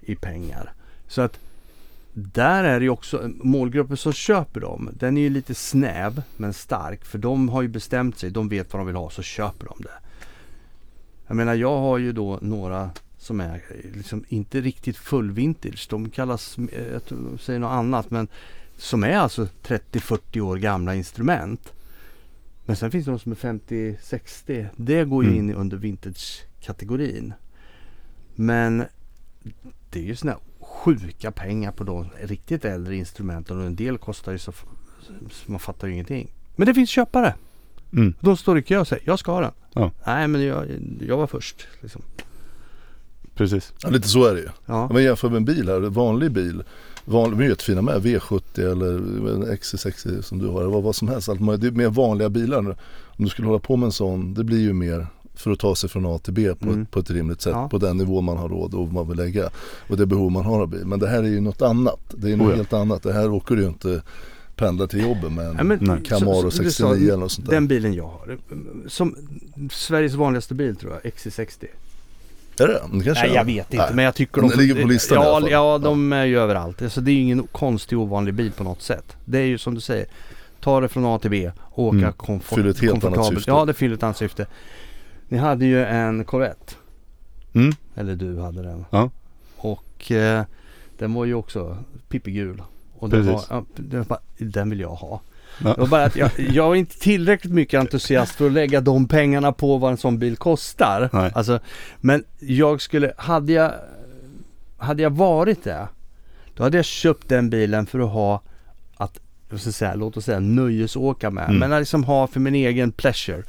i pengar. Så att där är det ju också målgruppen som köper dem. Den är ju lite snäv men stark. För de har ju bestämt sig. De vet vad de vill ha så köper de det. Jag menar jag har ju då några som är liksom inte riktigt full vintage. De kallas, jag säger något annat men som är alltså 30-40 år gamla instrument. Men sen finns det de som är 50-60. Det går ju mm. in under vintage-kategorin. Men det är ju sådana sjuka pengar på de riktigt äldre instrumenten och en del kostar ju så, så man fattar ju ingenting. Men det finns köpare. Mm. De står i kö och säger jag ska ha den. Ja. Nej men jag, jag var först. Liksom. Precis. Ja, lite så är det ju. Ja. Men jämför med en bil här, en vanlig bil. Vanlig, de är jättefina med, V70 eller XC60 som du har, vad, vad som helst. Allt, det är mer vanliga bilar. Om du skulle hålla på med en sån, det blir ju mer för att ta sig från A till B på, mm. på ett rimligt sätt. Ja. På den nivå man har råd och man vill lägga. Och det behov man har av bil. Men det här är ju något annat. Det är något oh ja. helt annat. Det här åker du ju inte pendla till jobbet med en ja, men, Camaro 69 sa, eller något sånt där. Den bilen jag har. Som Sveriges vanligaste bil tror jag, XC60. Är det det? kanske Nej jag vet inte Nej. men jag tycker de... Den ligger på listan ja, i alla fall. Ja de är ju överallt. Alltså, det är ju ingen konstig ovanlig bil på något sätt. Det är ju som du säger. Ta det från A till B och åka mm. komfort, fyller ett helt annat syfte. Ja det fyller ett annat syfte. Ni hade ju en Corvette. Mm. Eller du hade den. Ja. Och eh, den var ju också pippigul. Och den, var, ja, den, var, den vill jag ha. Ja. Det var bara att jag, jag är inte tillräckligt mycket entusiast för att lägga de pengarna på vad en sån bil kostar. Nej. Alltså, men jag skulle, hade jag, hade jag varit det, då hade jag köpt den bilen för att ha att, säga, låt oss säga nöjesåka med. Mm. Men att liksom ha för min egen pleasure.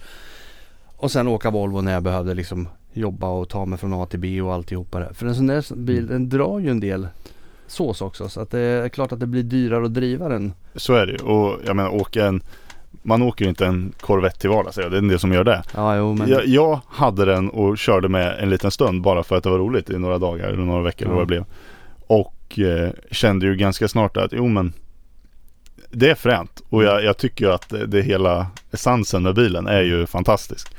Och sen åka Volvo när jag behövde liksom jobba och ta mig från A till B och alltihopa det. För en sån där bil mm. den drar ju en del sås också. Så att det är klart att det blir dyrare att driva den. Så är det ju. Och jag menar åka en man åker ju inte en Corvette till vardags. Det är en del som gör det. Ja, jo, men... jag, jag, hade den och körde med en liten stund bara för att det var roligt i några dagar eller några veckor ja. eller vad det blev. Och eh, kände ju ganska snart att jo men det är fränt och jag, jag tycker att det, det hela essensen med bilen är ju fantastisk.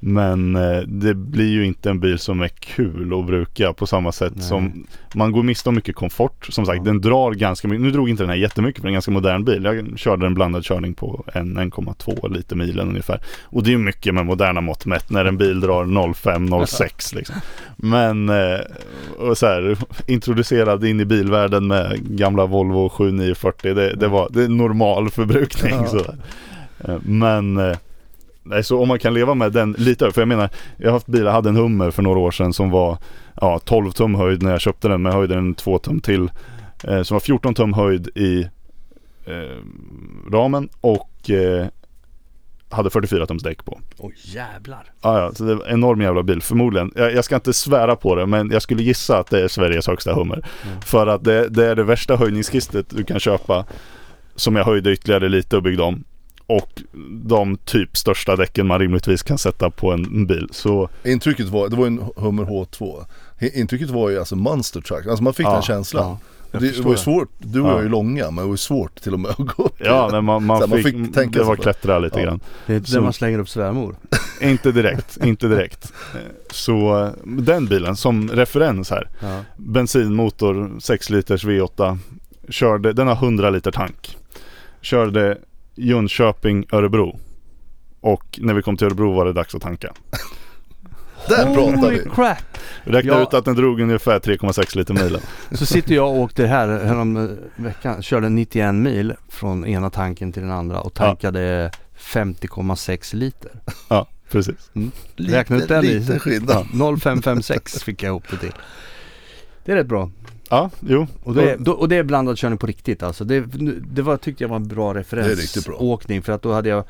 Men eh, det blir ju inte en bil som är kul att bruka på samma sätt Nej. som man går miste om mycket komfort. Som sagt, ja. den drar ganska mycket. Nu drog inte den här jättemycket för är en ganska modern bil. Jag körde en blandad körning på 1,2 liter milen ungefär. Och det är mycket med moderna mått mätt när en bil drar 0,5-0,6 liksom. Men eh, och så här, introducerad in i bilvärlden med gamla Volvo 7940. Det, det var det är normal förbrukning. Ja. Så. Eh, men Nej, så om man kan leva med den lite För jag menar, jag har haft bilar, jag hade en Hummer för några år sedan som var ja, 12 tum höjd när jag köpte den. Men jag höjde den 2 tum till. Eh, som var 14 tum höjd i eh, ramen och eh, hade 44 tums däck på. Oj jävlar. Ja, ja, så det var en enorm jävla bil förmodligen. Jag, jag, ska inte svära på det men jag skulle gissa att det är Sveriges högsta Hummer. Mm. För att det, det, är det värsta höjningskistet du kan köpa. Som jag höjde ytterligare lite och byggde om och de typ största däcken man rimligtvis kan sätta på en bil. Så... Intrycket var, det var en Hummer H2. Intrycket var ju alltså monster truck, alltså man fick ja, den känslan. Ja, det var ju svårt, du och jag är ju långa men det var ju svårt till och med att gå upp. Ja men man, man, fick, man fick tänka det var klättra lite ja. grann. Det är inte där man slänger upp svärmor. inte direkt, inte direkt. Så den bilen som referens här. Ja. Bensinmotor, 6 liters V8. Körde, den har 100 liter tank. Körde Jönköping, Örebro. Och när vi kom till Örebro var det dags att tanka. Där pratar vi! crap! Räkna ja. ut att den drog ungefär 3,6 liter milen. Så sitter jag och åkte här härom veckan, körde 91 mil från ena tanken till den andra och tankade ja. 50,6 liter. Ja, precis. Mm. Räkna ut den lite skillnad. Ja, 0556 fick jag ihop det till. Det är rätt bra. Ja, jo. Och det, då, och det är blandad körning på riktigt alltså. Det, det var, tyckte jag var en bra referensåkning för att då hade jag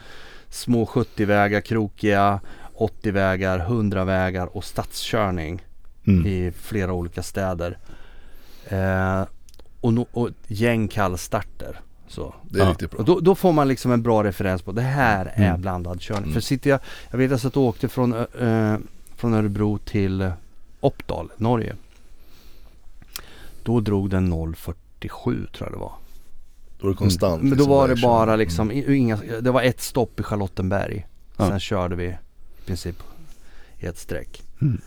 små 70-vägar, krokiga 80-vägar, 100-vägar och stadskörning mm. i flera olika städer. Eh, och, no, och gäng kallstarter. Så. Det är ja. riktigt bra. Och då, då, får man liksom en bra referens på det här är mm. blandad körning. Mm. För sitter jag, jag vet alltså att jag åkte från, eh, från Örebro till Oppdal, Norge. Då drog den 0.47 tror jag det var. Då var det konstant. Mm. Men då liksom var det bara liksom, mm. inga, det var ett stopp i Charlottenberg. Ja. Sen körde vi i princip i ett streck. Mm.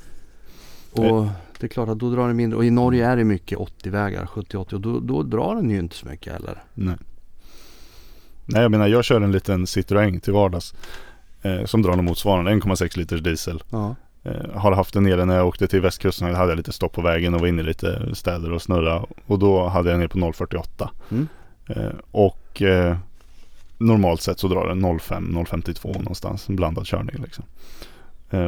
Och det är klart att då drar den mindre. Och i Norge är det mycket 80-vägar, 70-80 och då, då drar den ju inte så mycket heller. Nej. Nej jag menar jag kör en liten Citroën till vardags. Eh, som drar något motsvarande 1,6 liters diesel. Ja. Eh, har haft den nere när jag åkte till västkusten. Då hade jag lite stopp på vägen och var inne i lite städer och snurra. Och då hade jag ner på 0,48. Mm. Eh, och eh, normalt sett så drar den 0,5, 0,52 någonstans. En blandad körning liksom.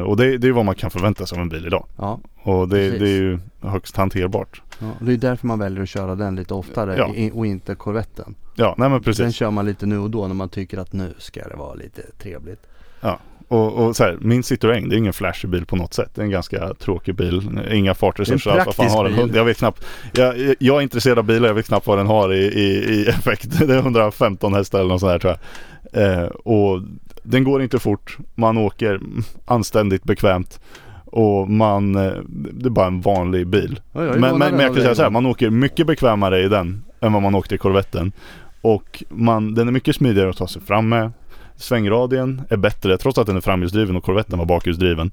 Och det, det är vad man kan förvänta sig av en bil idag. Ja, Och det, det är ju högst hanterbart. ja. Det är därför man väljer att köra den lite oftare Ja. och inte Corvetten. Ja, nej men Den precis. kör man lite nu och då när man tycker att nu ska det vara lite trevligt. Och, och så här, min Citroën det är ingen flashig bil på något sätt. Det är en ganska tråkig bil. Inga fartresurser alls. Vad fan har den? bil. Jag vet knappt. Jag, jag är intresserad av bilar. Jag vet knappt vad den har i, i, i effekt. Det är 115 hästar eller något sånt där tror jag. Eh, och den går inte fort. Man åker anständigt bekvämt. Och man, eh, det är bara en vanlig bil. Är Men, men, men jag kan säga så här, man åker mycket bekvämare i den än vad man åkte i Corvetten. Och man, den är mycket smidigare att ta sig fram med. Svängradien är bättre trots att den är framhjulsdriven och Corvetten var bakhjulsdriven.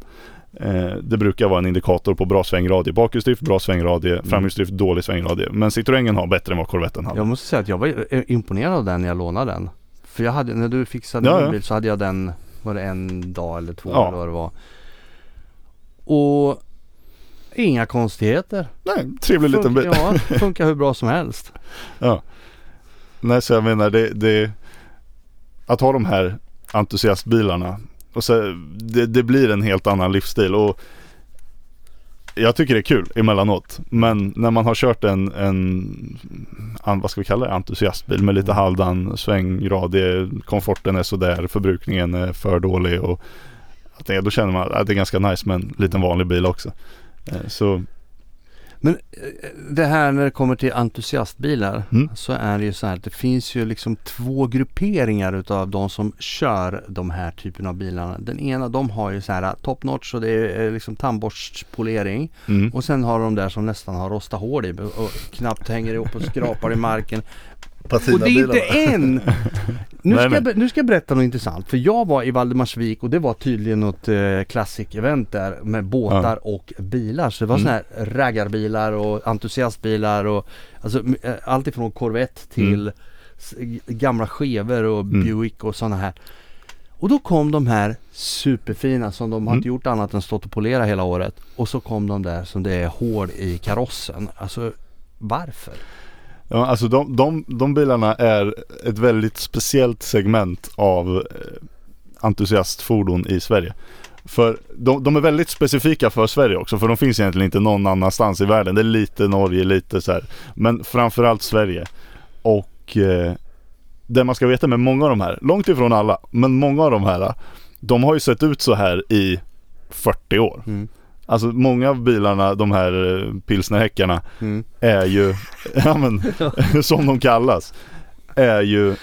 Eh, det brukar vara en indikator på bra svängradie. Bakhjulsdrift, bra svängradie. Framhjulsdrift, dålig svängradie. Men Citroën har bättre än vad Corvetten hade. Jag måste säga att jag var imponerad av den när jag lånade den. För jag hade, när du fixade Ja, min ja. bil så hade jag den, var det en dag eller två Ja. eller vad det var. Och inga konstigheter. Nej, trevlig liten bil. ja, funkar hur bra som helst. Ja. Nej, så jag menar det, det Att ha de här entusiastbilarna och så, det, det blir en helt annan livsstil och jag tycker det är kul emellanåt. Men när man har kört en, en an, vad ska vi kalla det, entusiastbil med lite halvdan svängradie, komforten är sådär, förbrukningen är för dålig och då känner man att det är ganska nice med en liten vanlig bil också. Eh, Så Men eh, det här när det kommer till entusiastbilar Mm. så är det ju så här att det finns ju liksom två grupperingar utav de som kör de här typen av bilarna. Den ena de har ju så här top notch och det är eh, liksom tandborstspolering. mm. Och sen har de där som nästan har rostat hål i och knappt hänger ihop och skrapar i marken. Och det är inte en! Nu ska, jag, nu ska jag berätta något intressant. För jag var i Valdemarsvik och det var tydligen något eh, classic-event där med båtar och bilar. Så det var Mm. sådana här raggarbilar och entusiastbilar och alltså eh, allt ifrån Corvette till g- gamla skevor och Mm. Buick och sådana här. Och då kom de här superfina som de har Mm. inte gjort annat än stått och polera hela året. Och så kom de där som det är hål i karossen. Alltså varför? Ja, alltså de, de, de bilarna är ett väldigt speciellt segment av eh, entusiastfordon i Sverige. För de, de är väldigt specifika för Sverige också för de finns egentligen inte någon annanstans i världen. Det är lite Norge, lite så här. Men framförallt Sverige. Och eh, det man ska veta med många av de här, långt ifrån alla, men många av de här de har ju sett ut så här i 40 år. Mm. Alltså många av bilarna, de här eh, pilsnerhäckarna Mm. är ju, ja men som de kallas, är ju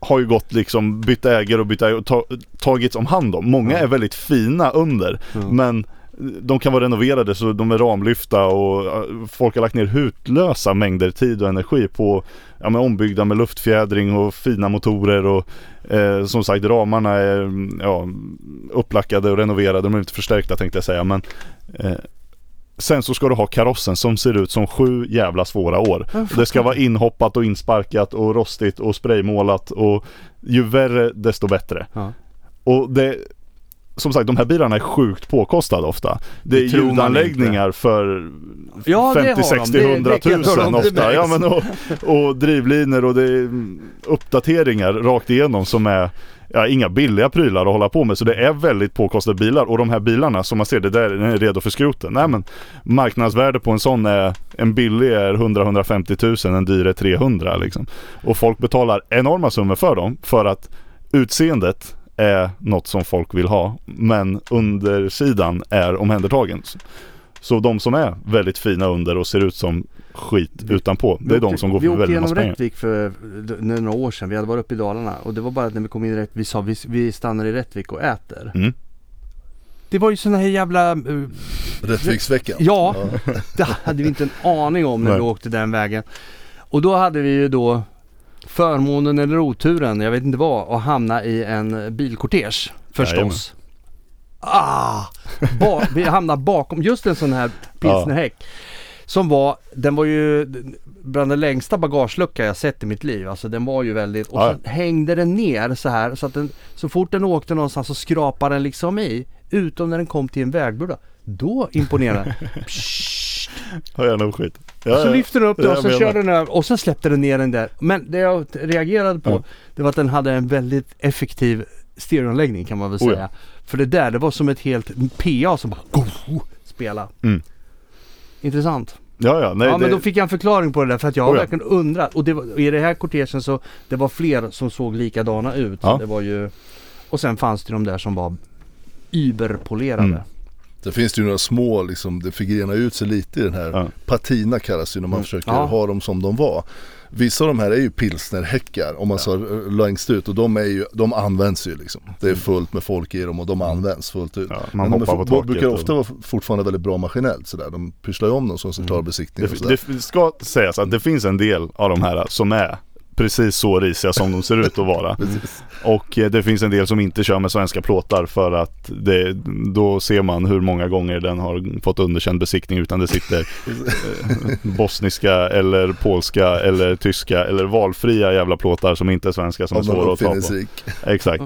har ju gått liksom bytt ägare och bytt ägare och ta, tagits om hand om. Många Ja. är väldigt fina under Mm. men de kan vara renoverade så de är ramlyfta och folk har lagt ner hutlösa mängder tid och energi på ja, men ombyggda med luftfjädring och fina motorer och eh, som sagt ramarna är ja, upplackade och renoverade. De är inte förstärkta tänkte jag säga men eh, Sen så ska du ha karossen som ser ut som sju jävla svåra år. Det ska vara insoppat och insparkat och rostigt och spraymålat och ju värre desto bättre. Ja. Och det som sagt de här bilarna är sjukt påkostade ofta. Det är ljudanläggningar för Ja, det har 50, de. 60, Det- 100 det kan jag tala om. tusen ofta. Ja, men och, och drivlinor och det är uppdateringar rakt igenom som är ja, inga billiga prylar att hålla på med. Så det är väldigt påkostade bilar och de här bilarna som man ser det där är redo för skroten. Nej men marknadsvärde på en sån är en billig är 100-150 000, en dyr är 300 liksom. Och folk betalar enorma summor för dem för att utseendet är något som folk vill ha men undersidan är omhändertagen. Så de som är väldigt fina under och ser ut som skit utanpå, det är de som går vi för åkte väldigt genom massa pengar. Rättvik för några år sedan. Vi hade varit uppe i Dalarna och det var bara att när vi kom in i Rättvik, vi sa vi, vi stannar i Rättvik och äter. Mm. Det var ju sådana här jävla, eh, Rättviksveckan. ja, det hade vi inte en aning om när Nej. vi åkte den vägen. Och då hade vi ju då förmånen eller oturen, jag vet inte vad, att hamna i en bilkortege förstås. ah! Ba, vi hamnade bakom just en sån här pilsnerhäck. Som var, den var ju bland den längsta bagagelucka jag sett i mitt liv. Alltså den var ju väldigt, och Ja. så hängde den ner så här så att den, så fort den åkte någonstans så skrapade den liksom i. Utom när den kom till en vägbula. Då imponerade den. Har jag nog skit. Ja, Så ja. lyfte den upp Det och så körde den över och sen släppte den ner den där. Men det jag reagerade på Ja. det var att den hade en väldigt effektiv stereoanläggning kan man väl Oh ja. säga. För det där det var som ett helt PA som bara go, spela. Mm. Intressant. Ja, ja. Nej, ja men det, då fick jag en förklaring på det där för att jag har Oh verkligen undrat. Och det var, i det här kortegen så det var fler som såg likadana ut. Det var ju Och sen fanns det de där som var überpolerade. Mm. Det finns ju några små, liksom, det fick grena ut sig lite i den här. Ja. Patina kallas ju när man Mm. försöker Ja. ha dem som de var. Vissa av de här är ju pilsnerhäckar om man sa eh, längst ut och de, är ju, de används ju liksom. Det är fullt med folk i dem och de används fullt ut. Ja, man Men de hoppar är, på brukar och- ofta vara fortfarande väldigt bra maskinellt sådär. De pysslar ju om dem som central besiktning och sådär. det, det ska sägas att det finns en del av de här som är precis så risiga som de ser ut att vara. Och eh, det finns en del som inte kör med svenska plåtar för att det, då ser man hur många gånger den har fått underkänd besiktning utan det sitter eh, bosniska eller polska eller tyska eller valfria jävla plåtar som inte är svenska som är svåra att ta på. Exakt.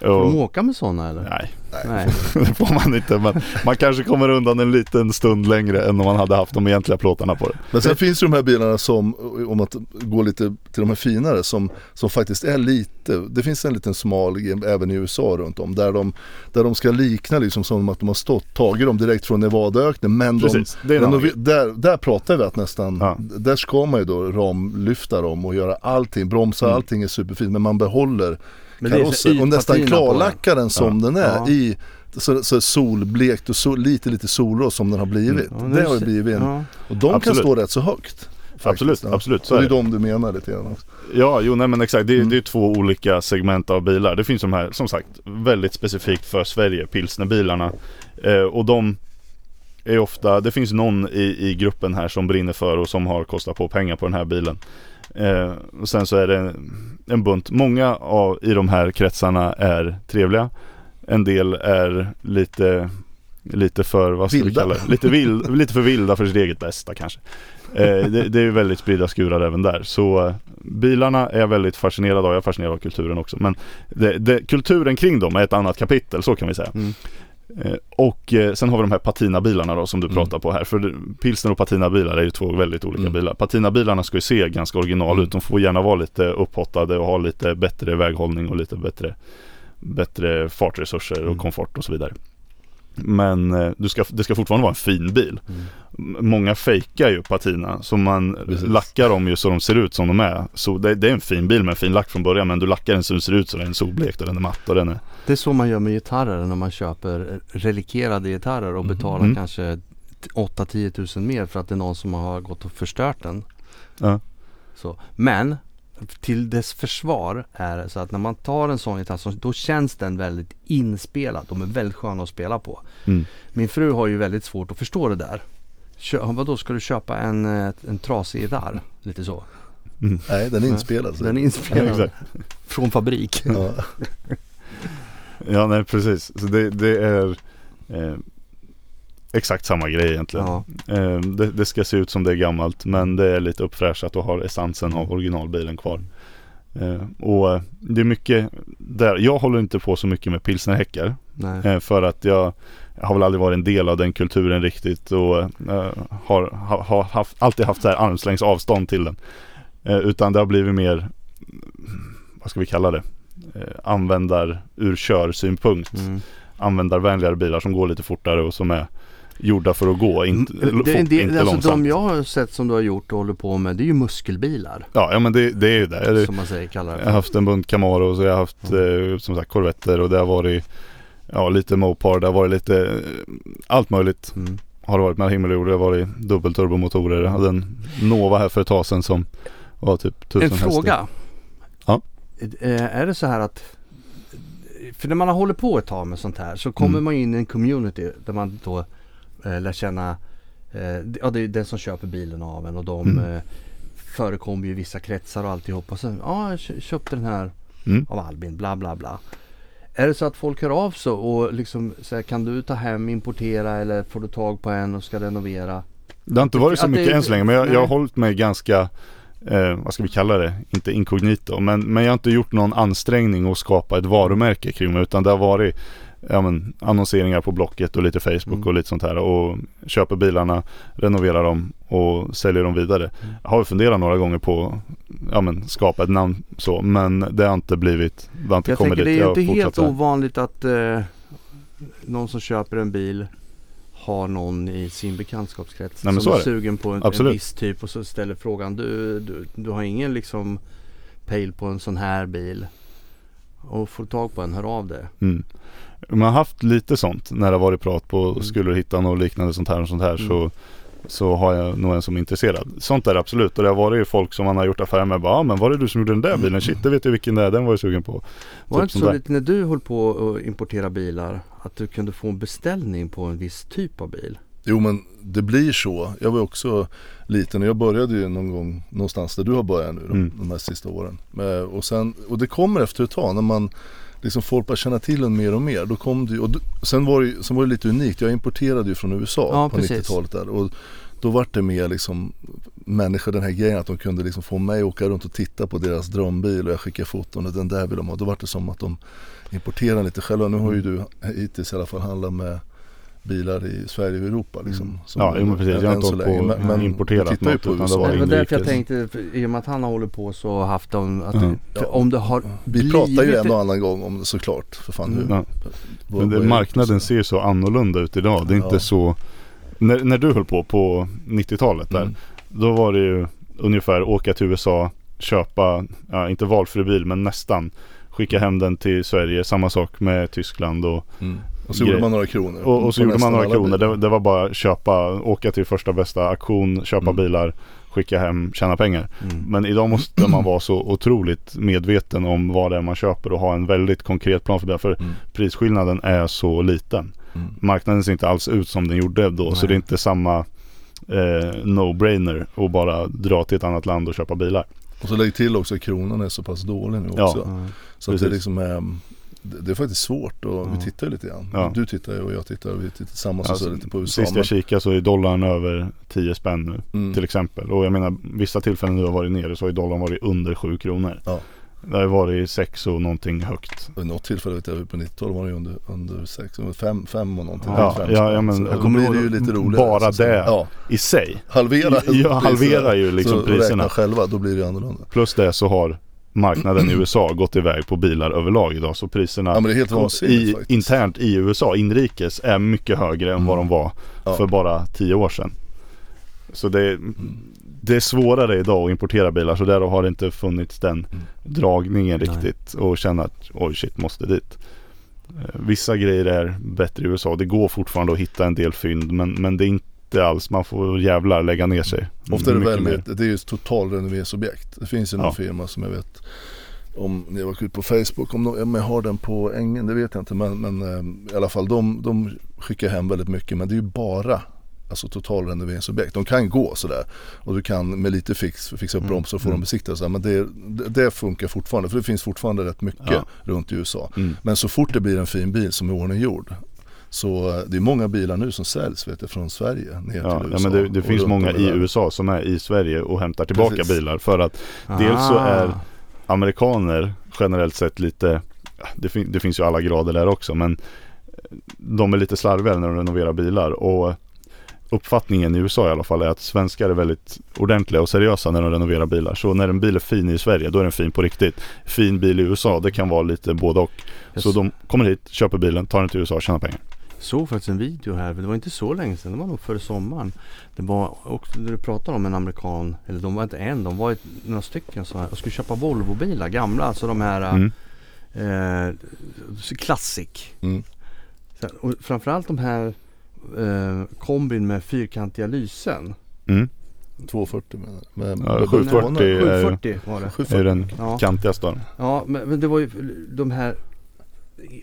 Får de Och, åka med sådana eller? nej, Nej. det får man inte men man kanske kommer undan en liten stund längre än om man hade haft de egentliga plåtarna på det. Men sen finns ju de här bilarna som, om att gå lite till de här finare, som, som faktiskt är lite, det finns en liten smal även i USA runt om, där de, där de ska likna liksom som att de har stått, tagit dem direkt från Nevadaöknen, men de, Precis, det en men de, där, där pratar vi att nästan, Ja. där ska man ju då ramlyfta dem och göra allting, bromsa, Mm. allting är superfint, men man behåller Men det är så karossen och nästan klarlackar den som den är Ja. i så, så solblekt och så, lite lite solrost som den har blivit. Ja, nu det har ju blivit en, ja. och de Absolut. kan stå rätt så högt. faktiskt. Absolut, Ja. absolut. Så Så det är är det. de du menar lite grann också. Ja, jo nej men exakt. Det, Mm. det är två olika segment av bilar. Det finns de här, som sagt, väldigt specifikt för Sverige, pilsnerbilarna. Eh, och de är ofta, det finns någon i, i gruppen här som brinner för och som har kostat på pengar på den här bilen. Eh, och sen så är det en, en bunt. Många av, i de här kretsarna är trevliga. En del är lite, lite för, vad ska Vilda. vi kalla det? Lite, vild, lite för vilda för sitt eget bästa kanske. Eh, det, det är väldigt spridda skurar även där. Så bilarna är jag väldigt fascinerad av. Jag är fascinerad av kulturen också. Men det, det, kulturen kring dem är ett annat kapitel, så kan vi säga. Mm. Eh, och eh, sen har vi de här Patina-bilarna då som du Mm. pratar på här. För Pilsner och Patina-bilar är ju två väldigt olika Mm. bilar. Patina-bilarna ska ju se ganska original ut. De får gärna vara lite upphottade och ha lite bättre väghållning och lite bättre, bättre fartresurser och Mm. komfort och så vidare. Men eh, du ska, det ska fortfarande vara en fin bil. Mm. Många fejkar ju Patina så man Precis. lackar dem ju så de ser ut som de är. Så det, det är en fin bil med en fin lack från början men du lackar den så den ser ut så den är solblekt och den är matt och den är Det är så man gör med gitarrer när man köper relikerade gitarrer och betalar Mm. kanske 8-10 tusen mer för att det är någon som har gått och förstört den. Ja. Så. Men till dess försvar är det så att när man tar en sån gitarr så då känns den väldigt inspelad. De är väldigt sköna att spela på. Mm. Min fru har ju väldigt svårt att förstå det där. Kö- Vadå, ska du köpa en, en trasig gitarr? Lite så. Nej, den är inspelad. så. Den är inspelad Exakt. från fabrik. Ja. Ja nej precis. Så det, det är eh, exakt samma grej egentligen. Ja. Eh, det, det ska se ut som det är gammalt men det är lite uppfräschat och har essensen av originalbilen kvar. Eh, och eh, det är mycket där. Jag håller inte på så mycket med pilsnerhäckar. Eh, för att jag, jag har väl aldrig varit en del av den kulturen riktigt och eh, har, har, har haft, alltid haft så här armslängds avstånd till den. Utan det har blivit mer, vad ska vi kalla det, eh, användar ur körsynpunkt. Mm. Användarvänligare bilar som går lite fortare och som är gjorda för att gå, inte, Mm, det, fort, det, inte alltså långsamt. de jag har sett som du har gjort och håller på med det är ju muskelbilar. Ja, ja men det, det är ju det. Som man säger kallar det jag har haft en bunt Camaro och så jag har haft eh, som sagt Corvetter och det har varit Ja lite Mopar, det har varit lite eh, allt möjligt Mm. har det varit mellan himmel och jord. Det har varit dubbelturbomotorer. Jag hade en Nova här för ett tag sedan som var typ tusen En hästar. fråga. Ja. Eh, Är det så här att för när man har hållit på ett tag med sånt här så kommer Mm. man in i en community där man då eh, lär känna eh, Ja det är den som köper bilen av en och de Mm. eh, förekommer ju i vissa kretsar och alltihopa. Så, ja jag kö- köpte den här Mm. av Albin bla bla bla. Är det så att folk hör av sig och liksom här, kan du ta hem, importera eller får du tag på en och ska renovera? Det har inte varit så Att det- mycket än så länge men jag, jag har hållit mig ganska eh, vad ska vi kalla det? Inte inkognito men, men jag har inte gjort någon ansträngning att skapa ett varumärke kring mig utan det har varit ja, men, annonseringar på Blocket och lite Facebook Mm. och lite sånt här och köper bilarna, renoverar dem och säljer dem vidare. Mm. Har funderat några gånger på ja, men, skapa ett namn så men det har inte blivit, det har inte Jag kommit tänker det dit. är Jag ju inte helt ovanligt att eh, någon som köper en bil har någon i sin bekantskapskrets Nej, som är är det. sugen på en, en viss typ och så ställer frågan du, du, du har ingen liksom pejl på en sån här bil och får tag på en, hör av det. Mm. Man har haft lite sånt när det har varit prat på Mm. skulle du hitta något liknande sånt här och sånt här Mm. så så har jag nog en som är intresserad. Sånt är det absolut och det har varit ju folk som man har gjort affärer med. Bara, ah, men var det du som gjorde den där bilen? Shit, det vet jag vilken det är. Den var jag sugen på. Var det Typ inte sånt så lite när du höll på att importera bilar att du kunde få en beställning på en viss typ av bil? Jo men det blir så. Jag var också liten och jag började ju någon gång någonstans där du har börjat nu de, Mm. de här sista åren. Eh, Och, sen, och det kommer efter ett tag när man liksom folk börjar känna till en mer och mer. Då kom det, och sen, var det, sen var det lite unikt. Jag importerade ju från USA Ja, på precis. 90-talet där. Och då var det mer liksom människor den här grejen att de kunde liksom få mig att åka runt och titta på deras drömbil och jag skickade foton och den där vill de ha. Då var det som att de importerade lite själva. Nu har ju du hittills i alla fall handlat med bilar i Sverige och Europa liksom. Mm. Som- Ja, jo, men precis. Jag har inte hållit på Men- importerat tittar ju något, på utan det var det var därför jag tänkte, i och med att han har hållit på så har haft dem, att Mm. för om det har Vi pratar ju en och annan gång om det såklart. För fan hur, Mm. Ja. vad- Men det, marknaden ser så annorlunda ut idag. Det är inte Ja. så när, när du höll på på 90-talet där. Mm. Då var det ju ungefär åka till USA, köpa, ja, inte valfri bil men nästan. Skicka hem den till Sverige, samma sak med Tyskland och, Mm. Och så gjorde man några kronor. och, och så gjorde man några kronor. Det, det var bara köpa, åka till första bästa auktion, köpa Mm. bilar, skicka hem, tjäna pengar. Mm. Men idag måste man vara så otroligt medveten om vad det är man köper och ha en väldigt konkret plan för det. För Mm. prisskillnaden är så liten. Mm. Marknaden ser inte alls ut som den gjorde då. Så Nej. det är inte samma eh, no-brainer att bara dra till ett annat land och köpa bilar. Och så lägg till också att kronan är så pass dålig nu också. Ja. Så att det liksom är det är faktiskt svårt och Ja. vi tittar ju lite grann. Ja. Du tittar ju och jag tittar och vi tittar tillsammans och så Alltså, lite på USA. Sist jag kikade så är dollarn över 10 spänn nu mm. till exempel. Och jag menar vissa tillfällen nu har varit nere så har dollarn varit under 7 kronor. Ja. Det har ju varit 6 och någonting högt. Vid något tillfälle vet jag på 90-talet var det ju under, under 6, 5, 5 och någonting. Ja, Fem ja, ja, men Så då blir det ju lite roligare. bara så det. Ja, I sig. halvera Ja, halverar ju liksom så priserna. räkna själva, då blir det ju annorlunda. Plus det så har marknaden i USA gått iväg på bilar överlag idag. Så priserna Ja i, internt i USA, inrikes, är mycket högre än vad de var Ja. för bara 10 år sedan. Så det det är svårare idag att importera bilar så där har det inte funnits den Mm. dragningen Nej. riktigt och känna att oj shit måste dit. Eh, Vissa grejer är bättre i USA. Det går fortfarande att hitta en del fynd men, men det är inte alls, man får jävlar lägga ner sig. Ofta är det mer. väldigt, det är ju ett totalrenoveringsobjekt. Det finns ju någon Ja. firma som jag vet om ni har varit ute på Facebook, om, de, om jag har den på ängen, det vet jag inte men, men eh, i alla fall de, de skickar hem väldigt mycket men det är ju bara Alltså totalrenoveringsobjekt. De kan gå sådär och du kan med lite fix fixa upp Mm. bromsar och få Mm. dem här, men det, det, det funkar fortfarande för det finns fortfarande rätt mycket Ja. runt i USA. Mm. Men så fort det blir en fin bil som är ordninggjord så eh, det är många bilar nu som säljs vet jag, från Sverige ner Ja, till ja USA. men det, det finns många i. USA som är i Sverige och hämtar tillbaka Precis. bilar för att Dels så Ah. är- amerikaner generellt sett lite ja, det, fin- det finns ju alla grader där också men de är lite slarviga när de renoverar bilar och uppfattningen i USA i alla fall är att svenskar är väldigt ordentliga och seriösa när de renoverar bilar. Så när en bil är fin i Sverige då är den fin på riktigt. Fin bil i USA det kan vara lite både och. Så Jag de kommer hit, köper bilen, tar den till USA och tjänar pengar. såg faktiskt en video här, det var inte så länge sedan, det var nog före sommaren. Det var också det du pratade om en amerikan, eller de var inte en, de var ett, några stycken så här, och skulle köpa Volvo-bilar, gamla, alltså de här Mm. eh, Classic. Mm. Så, och framförallt de här eh, kombin med fyrkantiga lysen. Mm. 240 menar jag. Med, Ja, med 740 740. är ju- 740 var det. 740. är den Ja, kantigaste ja men, men det var ju de här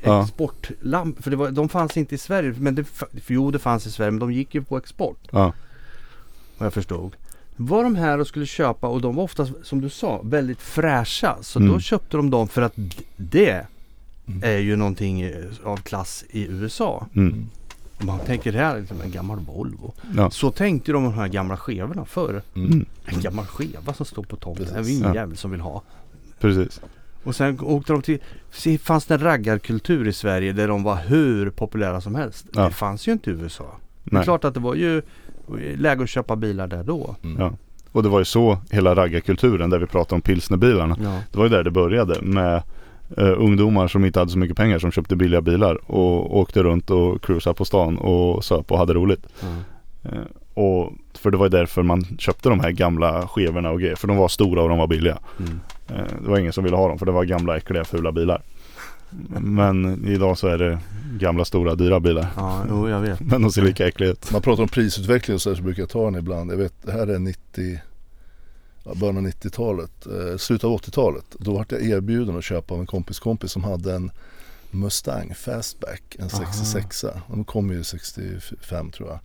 Ja. exportlampor, för det var, de fanns inte i Sverige, men det, för jo det fanns i Sverige, men de gick ju på export. Ja. vad jag förstod. Var de här och skulle köpa och de var ofta som du sa väldigt fräscha. Så Mm. då köpte de dem för att det Mm. är ju någonting eh, av klass i USA. Mm. Man tänker det här är liksom en gammal Volvo. Ja. Så tänkte de de här gamla skevorna förr. Mm. En gammal skeva som står på tomten. Det är ingen Ja. jävel som vill ha. Precis. Och sen åkte de till, fanns det en raggarkultur i Sverige där de var hur populära som helst. Ja. Det fanns ju inte i USA. Det är Nej. klart att det var ju läge att köpa bilar där då. Mm. Ja. Och det var ju så hela raggarkulturen där vi pratade om pilsnerbilarna. Ja. Det var ju där det började med eh, ungdomar som inte hade så mycket pengar som köpte billiga bilar och åkte runt och cruisade på stan och söp och hade roligt. Eh, och för det var ju därför man köpte de här gamla skevorna och grejer. För de var stora och de var billiga. Mm. Eh, det var ingen som ville ha dem för det var gamla äckliga fula bilar. Men idag så är det gamla stora dyra bilar. Ja, jo, jag vet. Men de ser lika äckliga ut. Man pratar om prisutveckling och så, här, så brukar jag ta den ibland. Jag vet, det här är 90, ja, början av 90-talet, eh, slutet av 80-talet. Då vart jag erbjuden att köpa av en kompis kompis som hade en Mustang Fastback, en 66 De kom ju 65 tror jag.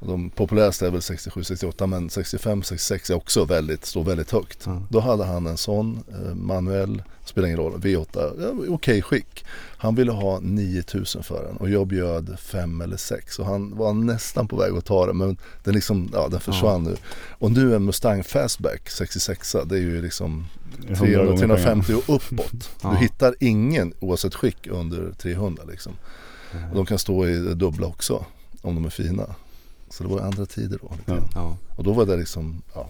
De populäraste är väl 67, 68 men 65, 66 är också väldigt, står väldigt högt. Ja. Då hade han en sån eh, manuell, spelar ingen roll, V8, ja, okej skick. Han ville ha 9000 för den och jag bjöd 5 eller 6 och han var nästan på väg att ta den men den liksom, ja den försvann nu. Och nu en Mustang Fastback 66 det är ju liksom 100 300, gånger pengarna. 350 och uppåt. Ja. Du hittar ingen oavsett skick under 300 liksom. Och de kan stå i dubbla också om de är fina. Så det var andra tider då. Ja. Och då var det liksom, ja.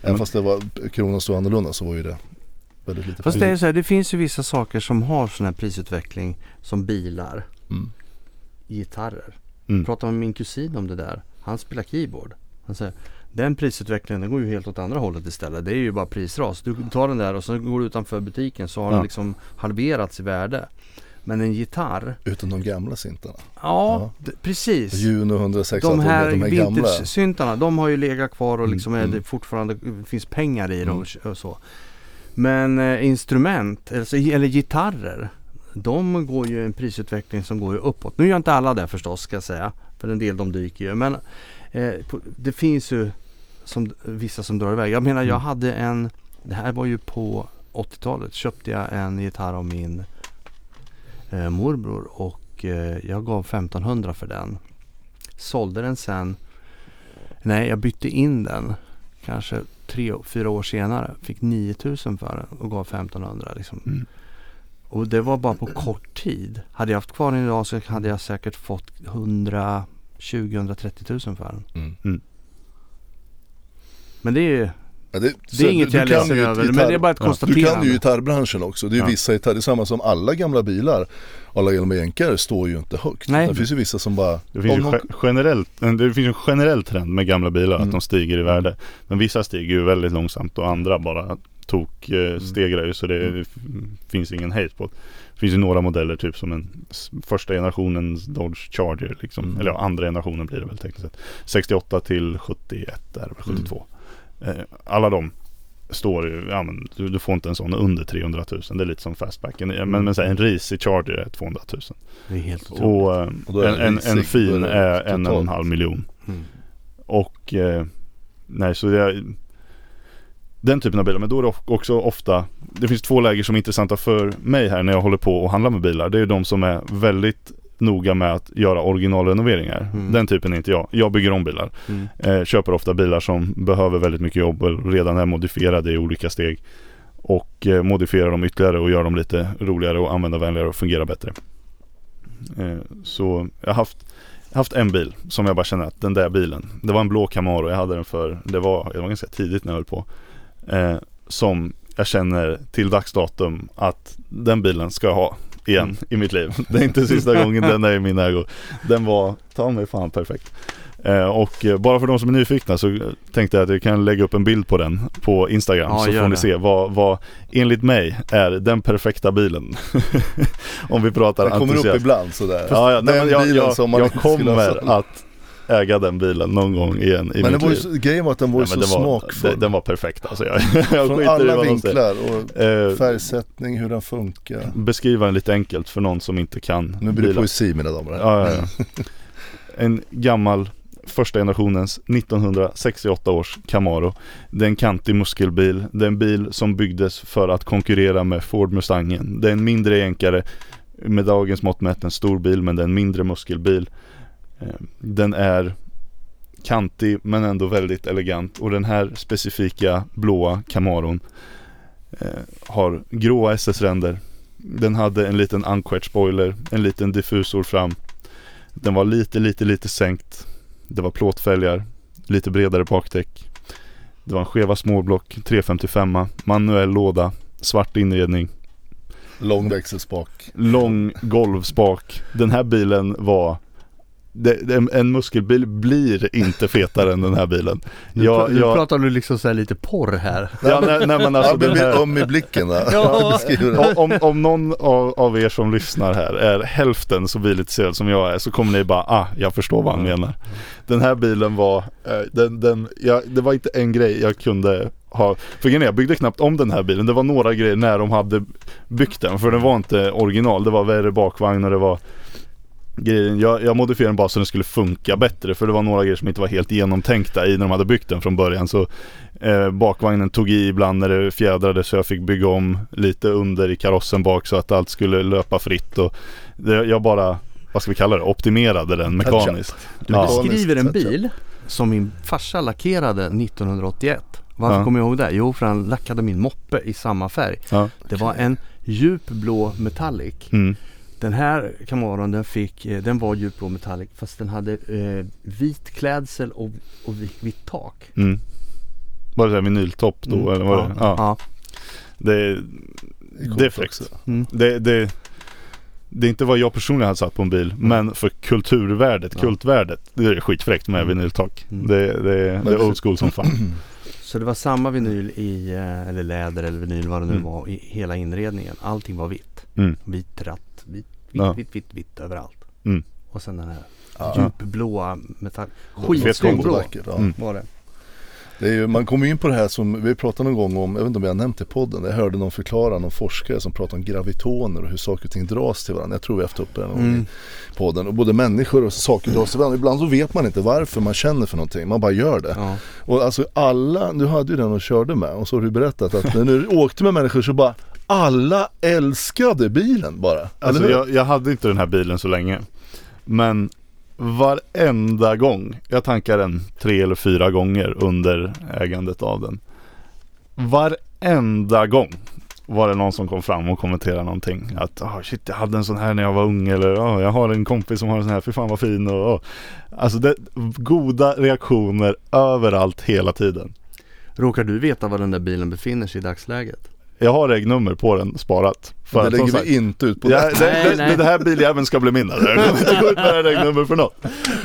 Även fast det var, kronan stod annorlunda så var ju det väldigt lite Fast det är så här, det finns ju vissa saker som har sån här prisutveckling som bilar, mm. gitarrer. Mm. Pratade med min kusin om det där. Han spelar keyboard. Han säger den prisutvecklingen den går ju helt åt andra hållet istället. Det är ju bara prisras. Du tar den där och så går du utanför butiken så har Ja. den liksom halverats i värde. Men en gitarr, Utan de gamla syntarna. ja, d- precis. Juno 106, De här, de här gamla. vintage-syntarna, de har ju legat kvar och Mm, liksom är mm. det fortfarande finns pengar i dem Mm. och så. Men eh, instrument, alltså, eller gitarrer, de går ju en prisutveckling som går ju uppåt. Nu gör inte alla det förstås ska jag säga, för en del de dyker ju. Men eh, det finns ju som, vissa som drar iväg. Jag menar jag Mm. hade en, det här var ju på 80-talet, köpte jag en gitarr av min eh, morbror och eh, jag gav 1500 för den. Sålde den sen, nej jag bytte in den kanske tre, fyra år senare. Fick 9000 för den och gav 1500 liksom. Mm. Och det var bara på kort tid. Hade jag haft kvar den idag så hade jag säkert fått 120-130 000 för den. Mm. Men det är ju Ja, det, det är inget jag är ledsen över. gitarr- Men det är bara ett Ja. Du konstaterande. kan ju gitarrbranschen också. Det är ju Ja. vissa gitarrer, det är samma som alla gamla bilar. Alla genom jänkare står ju inte högt. Nej. Det finns ju vissa som bara... Det finns, ju någon- ge- generellt, det finns en generell trend med gamla bilar Mm. att de stiger i värde. Men vissa stiger ju väldigt långsamt och andra bara tok Mm. eh, stegrar ju så det Mm. finns ingen hejd på det. Finns ju några modeller typ som en första generationens Dodge Charger liksom. Mm. Eller ja, andra generationen blir det väl tekniskt sett. 68 till 71 är det väl, 72. Eh, alla de står ju, ja men du, du får inte en sån under 300 000. Det är lite som fastbacken. Men, Mm. men så här, en risig Charger är 200 000. Det är helt otroligt. Och, eh, Och en, en, en fin är är det en och en totalt. halv miljon. Mm. Och eh, nej så det den typen av bilar. Men då är det också ofta Det finns två läger som är intressanta för mig här när jag håller på och handlar med bilar. Det är de som är väldigt noga med att göra originalrenoveringar. Mm. Den typen är inte jag. Jag bygger om bilar. Mm. Eh, köper ofta bilar som behöver väldigt mycket jobb och redan är modifierade i olika steg. Och eh, modifierar dem ytterligare och gör dem lite roligare och användarvänligare och fungerar bättre. Eh, så jag har haft, haft en bil som jag bara känner att den där bilen. Det var en blå Camaro. Jag hade den för, det var, det var ganska tidigt när jag höll på. Eh, som jag känner till dags datum att den bilen ska jag ha igen Mm. i mitt liv. Det är inte sista gången den är i min ägo. Den var, ta mig fan perfekt. Eh, och eh, bara för de som är nyfikna så tänkte jag att jag kan lägga upp en bild på den på Instagram Ja, så får ni det. se vad, vad enligt mig är den perfekta bilen. Om vi pratar Det kommer upp entusiasm. ibland sådär. Ja, ja, nej, Den men jag, bilen jag, som man jag kommer att äga den bilen någon gång igen i Men mitt var liv. så- grejen var att den var Ja, så var, smakfull. den, den var perfekt alltså. Jag, jag Från alla vinklar och Eh, färgsättning, hur den funkar. beskriva den lite enkelt för någon som inte kan Nu blir det poesi mina damer och. Ja, ja, ja. En gammal första generationens 1968 års Camaro. Det är en kantig muskelbil. Det är en bil som byggdes för att konkurrera med Ford Mustangen. Det är en mindre jänkare med dagens mått mätt en stor bil men det är en mindre muskelbil. Eh, Den är kantig men ändå väldigt elegant och den här specifika blåa Camaron eh, har gråa SS-ränder. Den hade en liten unquetch spoiler, en liten diffusor fram. Den var lite, lite, lite sänkt. Det var plåtfälgar, lite bredare bakdäck. Det var en skeva småblock, 355 manuell låda, svart inredning, Lång växelspak. lång golvspak. Den här bilen var det, det, en muskelbil blir inte fetare än den här bilen. Nu, Jag, nu jag, pratar du liksom så här lite porr här. ja, nej, nej men alltså Ja, den här, Om i blicken där. Ja. Det. om, om, om någon av, av er som lyssnar här är hälften så bilintresserad som jag är så kommer ni bara ah, jag förstår vad han menar. Den här bilen var, eh, den, den, ja, det var inte en grej jag kunde ha, för grejen jag byggde knappt om den här bilen. Det var några grejer när de hade byggt den för den var inte original. Det var värre bakvagn och det var grejen. Jag, jag modifierade den bara så den skulle funka bättre för det var några grejer som inte var helt genomtänkta i när de hade byggt den från början. Så eh, bakvagnen tog i ibland när det fjädrade så jag fick bygga om lite under i karossen bak så att allt skulle löpa fritt och det, jag bara, vad ska vi kalla det, optimerade den mekaniskt. Du Ja. beskriver en bil som min farsa lackerade 1981. Varför Ja. kommer jag ihåg det? Jo, för han lackade min moppe i samma färg. Ja. Det var en djup blå metallic. Mm. Den här Camaron den fick, eh, den var djupblå metallic fast den hade eh, vit klädsel och, och vit, vitt tak. Mm. Var det vinyltopp då Mm. eller var ja. det? Ja. Ja. Det, det är fräckt. Mm. Det, det, det är inte vad jag personligen hade satt på en bil men för kulturvärdet, Ja. kultvärdet Det är skitfräckt med Mm. vinyltak Mm. det, det, det är old school som fan Så det var samma vinyl i, eh, eller läder eller vinyl vad det nu Mm. var i hela inredningen. Allting var vitt. Mm. Vit ratt, vitt, Ja. vitt, vitt, vitt överallt. Mm. Och sen den här Ja. djupblåa metall. Fet Skitsnygg kombo. blå ja. Mm. var det. Det är ju, man kommer in på det här som vi pratade någon gång om, jag vet inte om jag nämnt det i podden. Jag hörde någon förklara, någon forskare som pratade om gravitoner och hur saker och ting dras till varandra. Jag tror vi har haft uppe det någon Mm. i podden. Och både människor och saker dras till varandra. Ibland så vet man inte varför man känner för någonting, man bara gör det. Ja. Och alltså alla, du hade ju den och körde med och så har du berättat att när du åkte med människor så bara alla älskade bilen bara. Alltså jag, jag hade inte den här bilen så länge Men varenda gång Jag tankar den tre eller fyra gånger under ägandet av den Varenda gång var det någon som kom fram och kommenterade någonting Att oh, shit jag hade en sån här när jag var ung eller oh, jag har en kompis som har en sån här, fy fan vad fin och oh. Alltså det, goda reaktioner överallt hela tiden Råkar du veta var den där bilen befinner sig i dagsläget? Jag har regnummer på den sparat det att, som lägger sagt, vi inte ut på Ja, det. det, Nej, det, nej. det här biljäveln ska bli min. Jag kommer inte gå ut med det regnummer för något.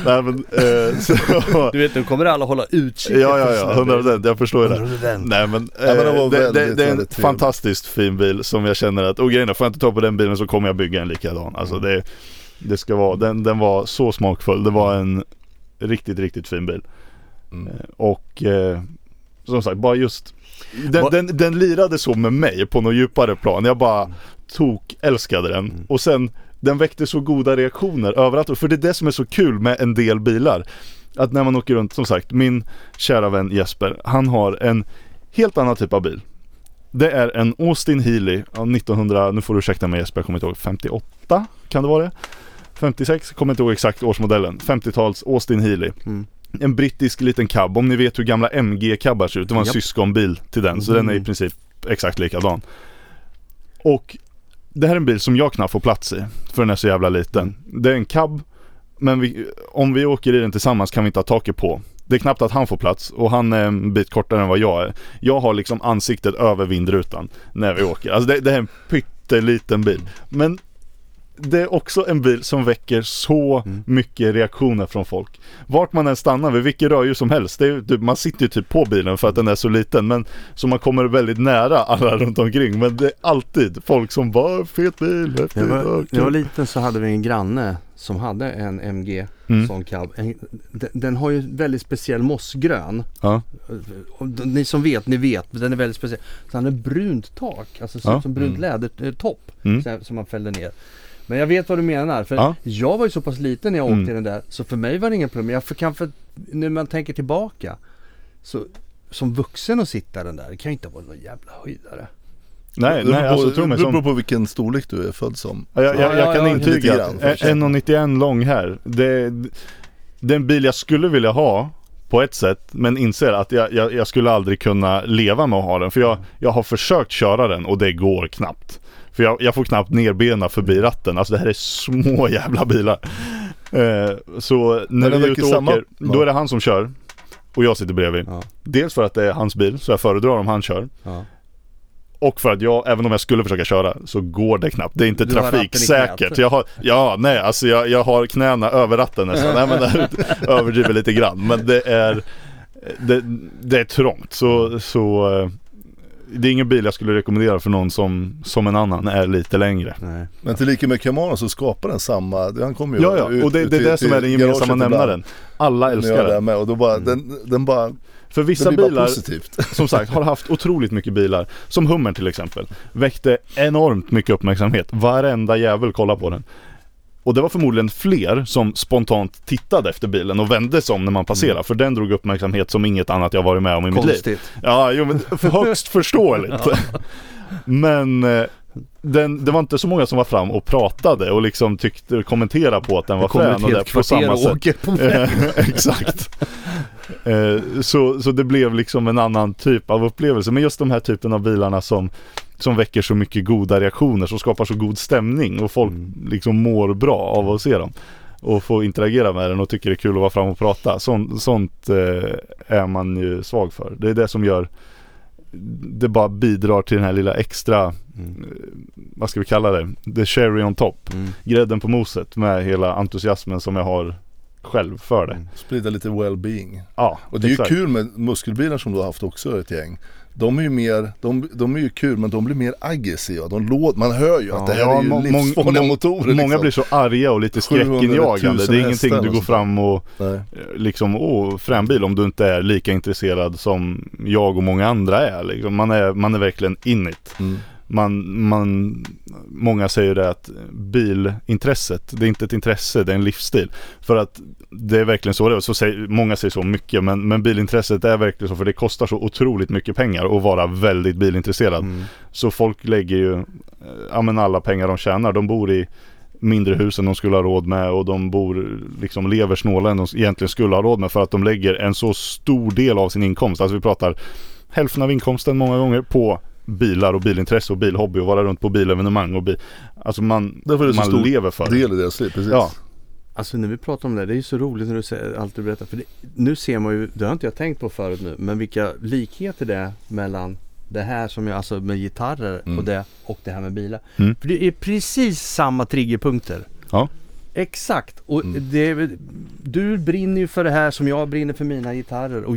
Nej men, eh, så, Du vet, nu kommer alla hålla utkik ja ja ja, 100 procent, jag förstår ju det. Nej men, Ja, eh, det, det, väldigt, det är en fantastiskt fin bil som jag känner att, och grejen är, får jag inte ta på den bilen så kommer jag bygga en likadan. Alltså det, det ska vara, den, den var så smakfull. Det var en riktigt, riktigt fin bil. Mm. Eh, Och eh, som sagt, bara just den, den, den lirade så med mig på något djupare plan. Jag bara tok älskade den. Mm. Och sen den väckte så goda reaktioner överallt. För det är det som är så kul med en del bilar. Att när man åker runt, som sagt, min kära vän Jesper, han har en helt annan typ av bil. Det är en Austin Healey av 1900, nu får du ursäkta mig Jesper, jag kommer inte ihåg, 58? Kan det vara det? 56? Kommer inte ihåg exakt årsmodellen. 50-tals Austin Healey. Mm. En brittisk liten cab, om ni vet hur gamla MG-cabbar ser ut. Det var en Japp. syskonbil till den, så den är i Mm. princip exakt likadan. Och det här är en bil som jag knappt får plats i, för den är så jävla liten. Det är en cab, men vi, om vi åker i den tillsammans kan vi inte ha taket på. Det är knappt att han får plats och han är en bit kortare än vad jag är. Jag har liksom ansiktet över vindrutan när vi åker. Alltså det, det är en pytteliten bil. Men det är också en bil som väcker så Mm. mycket reaktioner från folk. Vart man än stannar, vid vilket rödljus som helst. Är, typ- man sitter ju typ på bilen för att den är så liten. Men så man kommer väldigt nära alla runt omkring. Men det är alltid folk som bara fet bil, häftigt, När jag, var, jag var kul." liten så hade vi en granne som hade en MG Mm. sån cab. En, den, den har ju väldigt speciell mossgrön. Ja. Ni som vet, ni vet. Den är väldigt speciell. Så han har brunt tak. Alltså Ja. som brunt Mm. lädertopp. Mm. Som man fällde ner. Men jag vet vad du menar. För Ja. jag var ju så pass liten när jag åkte Mm. den där. Så för mig var det inga problem. Jag för, kan för, när man tänker tillbaka. Så som vuxen att sitta i den där. Det kan ju inte vara någon jävla höjdare. Nej, det nej beror alltså på, tro mig det beror som... på vilken storlek du är född som. Ja, jag, jag, Ja, jag ja, kan ja, intyga lite att grann, en- 1,91 lång här. Det, det är en bil jag skulle vilja ha på ett sätt men inser att jag, jag, jag skulle aldrig kunna leva med att ha den. För jag, jag har försökt köra den och det går knappt. För jag, jag får knappt ner benen förbi ratten. Alltså det här är små jävla bilar. Eh, så när vi är ute och samma- åker, då är det han som kör. Och jag sitter bredvid. Ja. Dels för att det är hans bil, så jag föredrar om han kör. Ja. Och för att jag, även om jag skulle försöka köra, så går det knappt. Det är inte Du trafiksäkert. Jag har, ja, nej, alltså jag, jag har knäna över ratten nästan. nej, men det överdriver lite grann. Men det är, det, det är trångt. Så, så eh, det är ingen bil jag skulle rekommendera för någon som, som en annan är lite längre. Nej. Men till lika med Camaro så skapar den samma, han kommer ju Ja, ja, ut- och det, ut det är det som är den gemensamma nämnaren. Alla älskar den. med och då bara, den, den bara, För vissa bilar, som sagt, har haft otroligt mycket bilar. Som Hummer till exempel. Väckte enormt mycket uppmärksamhet. Varenda jävel kollar på den. Och det var förmodligen fler som spontant tittade efter bilen och vände sig om när man passerade. För den drog uppmärksamhet som inget annat jag varit med om i mitt liv. Konstigt. Ja, jo, men högst förståeligt. Men eh, den, det var inte så många som var fram och pratade och liksom tyckte, kommentera på att den var frän och det på samma och sätt. på Exakt. Eh, så, så det blev liksom en annan typ av upplevelse. Men just de här typen av bilarna som, som väcker så mycket goda reaktioner, som skapar så god stämning och folk Mm. liksom mår bra av att se dem. Och få interagera med den och tycker det är kul att vara fram och prata. Sånt, sånt eh, är man ju svag för. Det är det som gör det bara bidrar till den här lilla extra, Mm. vad ska vi kalla det? The cherry on top. Mm. Grädden på moset med hela entusiasmen som jag har själv för det. Mm. Sprida lite well-being. Ja, Och det är ju kul med muskelbilar som du har haft också ett gäng. De är ju mer, de, de är ju kul men de blir mer aggressiva. De lå, man hör ju att det här Ja, är ju må- livsfarliga motorer Många liksom. blir så arga och lite 700 000 skräckinjagande. Det är ingenting du går fram och Nej. eh, liksom, åh, frän bil om du inte är lika intresserad som jag och många andra är. Liksom. Man, är man är verkligen in it. Mm. Man, man, många säger det att bilintresset, det är inte ett intresse, det är en livsstil. För att det är verkligen så det är. Så säger, många säger så mycket men, men bilintresset är verkligen så för det kostar så otroligt mycket pengar att vara väldigt bilintresserad. Mm. Så folk lägger ju, eh, ja men alla pengar de tjänar, de bor i mindre hus än de skulle ha råd med och de bor liksom lever snålare än de egentligen skulle ha råd med för att de lägger en så stor del av sin inkomst, alltså vi pratar hälften av inkomsten många gånger på bilar och bilintresse och bilhobby och vara runt på bilevenemang och bil. Alltså man, Därför är det så man stor lever för det. del i deras liv, precis. Ja. Alltså när vi pratar om det, det är ju så roligt när du säger allt du berättar. För det, nu ser man ju, det har inte jag tänkt på förut nu, men vilka likheter det är mellan det här som jag, alltså med gitarrer Mm. och det och det här med bilar. Mm. För det är precis samma triggerpunkter. Ja. Exakt. Och Mm. det, du brinner ju för det här som jag brinner för mina gitarrer. Och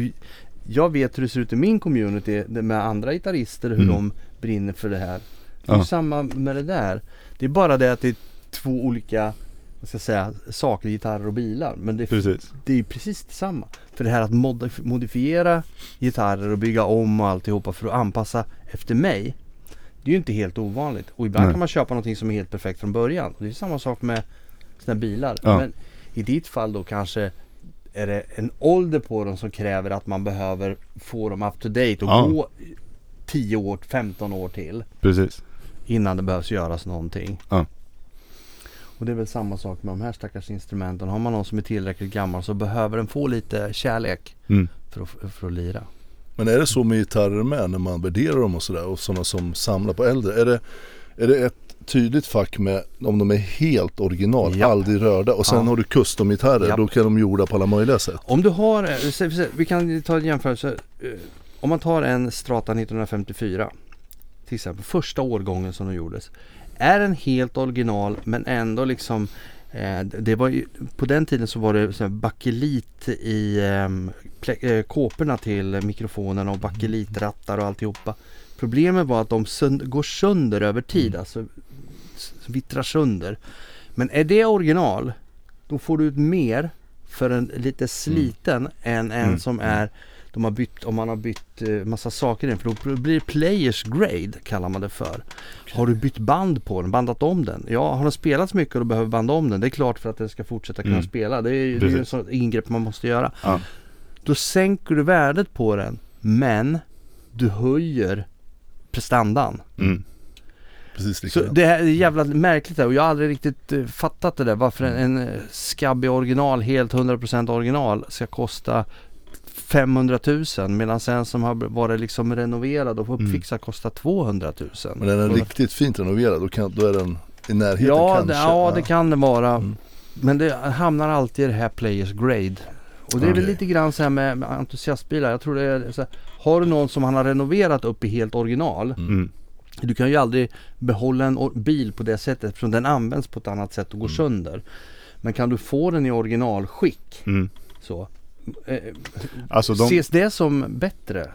jag vet hur det ser ut i min community med andra gitarrister, hur Mm. de brinner för det här. Det är Ja. samma med det där. Det är bara det att det är två olika vad ska jag säga, saker, gitarrer och bilar. Men det, Precis. det är ju precis detsamma. För det här att modif- modifiera gitarrer och bygga om och alltihopa för att anpassa efter mig. Det är ju inte helt ovanligt. Och ibland Nej. kan man köpa någonting som är helt perfekt från början. Och det är samma sak med sådana bilar. Ja. Men i ditt fall då kanske är det en ålder på dem som kräver att man behöver få dem up to date och Ja. gå 10 år, 15 år till Precis. innan det behövs göras någonting. Ja. Och det är väl samma sak med de här stackars instrumenten. Har man någon som är tillräckligt gammal så behöver den få lite kärlek Mm. för att, för att lira. Men är det så med gitarrer med när man värderar dem och sådär och sådana som samlar på äldre? Är det, är det ett tydligt fack med om de är helt original, Ja. aldrig rörda och sen Ja. har du custom-gitarrer, Ja. då kan de gjorda på alla möjliga sätt. Om du har, eh, vi kan ta en jämförelse. Eh, Om man tar en Strata 1954 till exempel, första årgången som de gjordes. Är den helt original men ändå liksom eh, det var ju, på den tiden så var det så bakelit i eh, plä- eh, kåporna till mikrofonerna och bakelitrattar och alltihopa. Problemet var att de sönd- går sönder över tid, alltså s- vittrar sönder. Men är det original, då får du ut mer för en lite sliten än en Mm. som är de har bytt, om man har bytt eh, massa saker i den. För då blir det players grade kallar man det för. Har du bytt band på den, bandat om den? Ja, har den spelats mycket och du behöver banda om den. Det är klart för att den ska fortsätta kunna Mm. spela. Det är, ju- ett sånt ingrepp man måste göra. Ja. Då sänker du värdet på den. Men du höjer prestandan. Mm. Precis Så likadant. det här är jävla märkligt där och jag har aldrig riktigt eh, fattat det där. Varför en, en eh, skabbig original, helt 100% original ska kosta 500 000 medan sen som har varit liksom renoverad och Mm. uppfixad kostar 200 000. Men är den riktigt fint renoverad då, kan, då är den i närheten ja, kanske. det, ja, det kan det vara. Mm. Men det hamnar alltid i det här players grade. Och det är väl Okej. lite grann så här med, med entusiastbilar. Jag tror det är så här, Har du någon som han har renoverat upp i helt original. Mm. Du kan ju aldrig behålla en bil på det sättet eftersom den används på ett annat sätt och går sönder. Men kan du få den i originalskick Mm. så eh, Alltså de, ses det som bättre?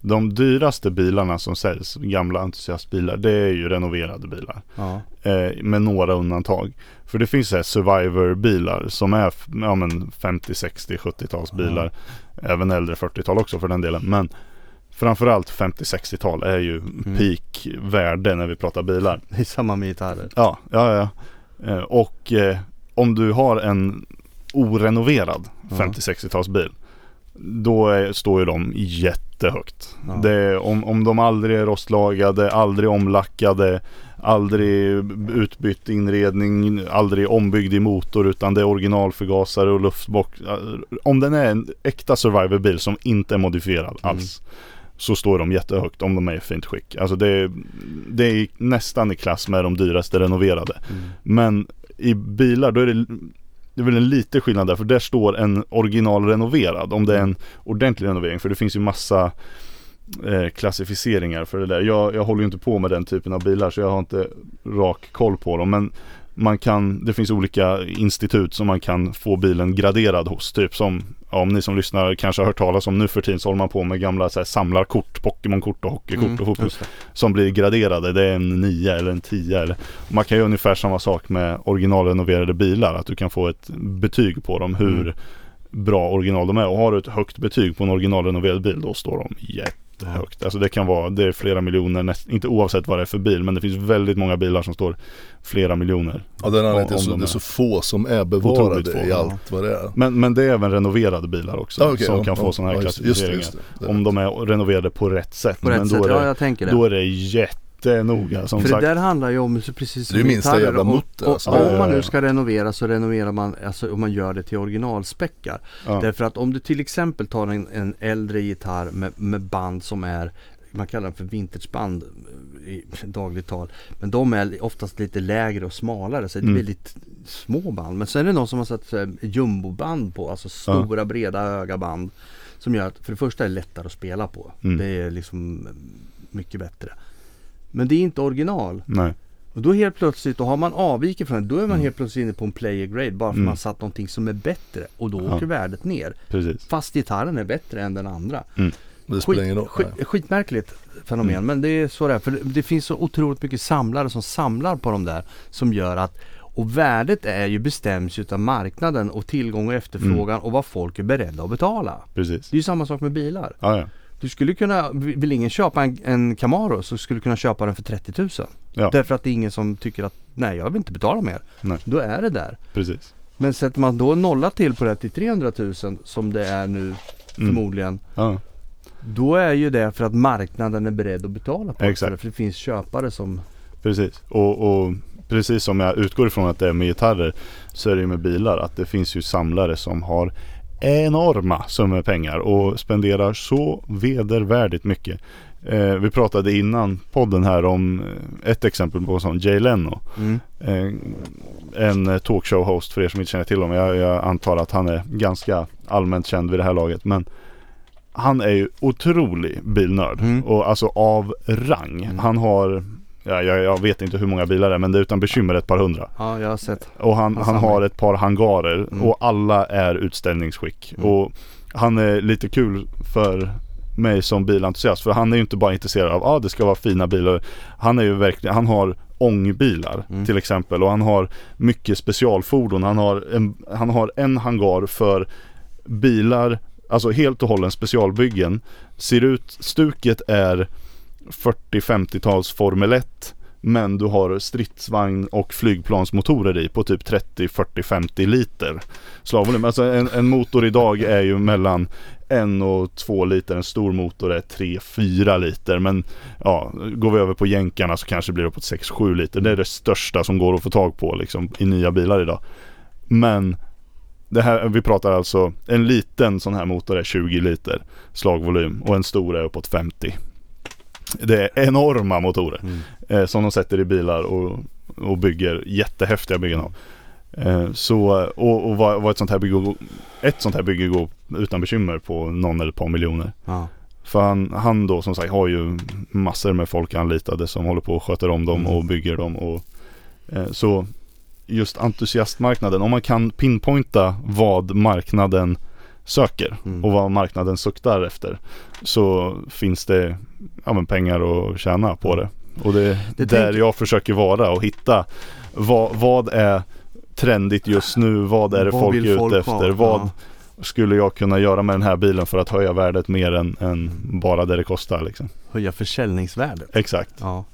de dyraste bilarna som säljs, gamla entusiastbilar, det är ju renoverade bilar. Ja. Eh, med några undantag. För det finns så här survivor-bilar som är ja, men 50, 60, 70-talsbilar. Även äldre 40-tal också för den delen. Men framförallt 50-60-tal är ju Mm. peak-värde när vi pratar bilar. Det är samma med gitarrer. Ja, ja, ja. Eh, och eh, om du har en orenoverad Ja. 50-60-talsbil då är, står ju de jättehögt. Ja. Det, om, om de aldrig är rostlagade, aldrig omlackade, aldrig utbytt inredning, aldrig ombyggd i motor utan det är originalförgasare och luftbox. Om den är en äkta survivorbil som inte är modifierad Mm. Så står de jättehögt om de är i fint skick. Alltså det, är- det är nästan i klass med de dyraste renoverade. Mm. Men i bilar då är det det är väl en lite skillnad där för där står en originalrenoverad om det är en ordentlig renovering för det finns ju massa eh, klassificeringar för det där. Jag, jag håller ju inte på med den typen av bilar så jag har inte rak koll på dem men man kan, det finns olika institut som man kan få bilen graderad hos. Typ som, ja, om ni som lyssnar kanske har hört talas om nu för tiden så håller man på med gamla så här, samlarkort, Pokémon-kort och hockeykort och Mm, just det. som blir graderade. Det är en 9 eller en 10 eller Man kan göra ungefär samma sak med originalrenoverade bilar. Att du kan få ett betyg på dem hur Mm. bra original de är. Och har du ett högt betyg på en originalrenoverad bil då står de jättehögt. Alltså det kan vara, det är flera miljoner, näst, inte oavsett vad det är för bil. Men det finns väldigt många bilar som står flera miljoner. Ja, den anledningen är så, de det är är- så få som är bevarade få, i ja. allt vad det är. Men, men det är även renoverade bilar också Ja, okej, som ja, kan ja, få sådana här ja, just det, just det, klassificeringar. just det. Om de är renoverade på rätt sätt. På rätt men sätt, då är ja det, jag tänker det. då är det jättenoga som För sagt. det där handlar ju om så precis som Det är minsta gitarrer. jävla Och- mutter, och, alltså. Om man nu ska renovera så renoverar man, alltså om man gör det till originalspäckar. Ja. Därför att om du till exempel tar en, en äldre gitarr med, med band som är man kallar dem för vintageband i dagligt tal. Men de är oftast lite lägre och smalare så det är Mm. väldigt små band. Men sen är det någon som har satt så här jumboband på, alltså stora breda höga band. Som gör att för det första är det lättare att spela på. Mm. Det är liksom mycket bättre. Men det är inte original. Nej. Och då helt plötsligt, då har man avvikit från det. Då är man helt plötsligt inne på en player grade bara för Mm. man har satt någonting som är bättre. Och då Ja. åker värdet ner. Precis. Fast gitarren är bättre än den andra. Men det spelar ingen roll. skit, skitmärkligt fenomen. Mm. Men det är så det är. För det, det finns så otroligt mycket samlare som samlar på de där. Som gör att och värdet är ju bestäms utav marknaden och tillgång och efterfrågan Mm. och vad folk är beredda att betala. Precis. Det är ju samma sak med bilar. Ja, ja. Du skulle kunna, vill ingen köpa en, en Camaro så skulle du kunna köpa den för 30 000. Ja. Därför att det är ingen som tycker att nej jag vill inte betala mer. Nej. Då är det där. Precis. Men sätter man då nolla till på det till 300 000 som det är nu Mm. förmodligen. Ja. Då är ju det för att marknaden är beredd att betala på Exakt. det. För det finns köpare som Precis. Och, och precis som jag utgår ifrån att det är med gitarrer så är det ju med bilar att det finns ju samlare som har enorma summor pengar och spenderar så vedervärdigt mycket. Eh, vi pratade innan podden här om eh, ett exempel på en sån, Jay Leno. mm. Eh, en eh, talkshow-host för er som inte känner till honom. Jag, jag antar att han är ganska allmänt känd vid det här laget. Men han är ju otrolig bilnörd. Mm. Och alltså av rang. Mm. Han har, ja, jag, jag vet inte hur många bilar det är men det är utan bekymmer ett par hundra. Ja jag har sett. Och han, Han har ett par hangarer Mm. och alla är utställningsskick. Mm. Och han är lite kul för mig som bilentusiast för han är ju inte bara intresserad av att ah, det ska vara fina bilar. Han är ju verkligen, han har ångbilar Mm. till exempel och han har mycket specialfordon. Han har en, han har en hangar för bilar, alltså helt och hållet specialbyggen. Ser ut, stuket är 40-50-tals Formel 1 men du har stridsvagn och flygplansmotorer i på typ 30, 40, 50 liter slagvolym. Alltså en, en motor idag är ju mellan en och två liter. En stor motor är 3-4 liter. Men ja, går vi över på jänkarna så kanske det blir uppåt 6-7 liter. Det är det största som går att få tag på liksom i nya bilar idag. Men det här, vi pratar alltså en liten sån här motor är 20 liter slagvolym och en stor är uppåt 50. Det är enorma motorer Mm. eh, som de sätter i bilar och, och bygger jättehäftiga byggen av. Eh, så, och, och vad, vad ett sånt här bygge går- ett sånt här bygge går utan bekymmer på någon eller ett par miljoner. Ja. För han, han då som sagt har ju massor med folk anlitade som håller på och sköter om dem Mm. och bygger dem. Och, eh, så just entusiastmarknaden, om man kan pinpointa vad marknaden söker Mm. och vad marknaden suktar efter så finns det ja, pengar att tjäna på det. Och det är Det där tänker- jag försöker vara och hitta vad, vad är trendigt just nu, vad är det Vad folk är ute efter, vad Ja. skulle jag kunna göra med den här bilen för att höja värdet mer än, än bara det det kostar liksom. Höja försäljningsvärdet. Exakt. Ja.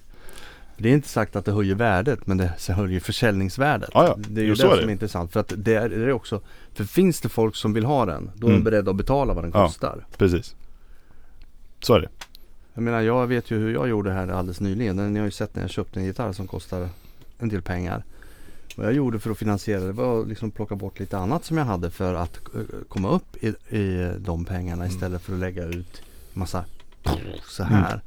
Det är inte sagt att det höjer värdet men det höjer försäljningsvärdet. Ja, ja. Det är ju det är som det. är intressant. För att det är, det är också För finns det folk som vill ha den då är Mm. de beredda att betala vad den Ja. kostar. Precis. Så är det. Jag menar jag vet ju hur jag gjorde här alldeles nyligen. Ni har ju sett när jag köpte en gitarr som kostar en del pengar. Vad jag gjorde för att finansiera det var att liksom plocka bort lite annat som jag hade för att eh, komma upp i, i de pengarna Mm. istället för att lägga ut massa så här.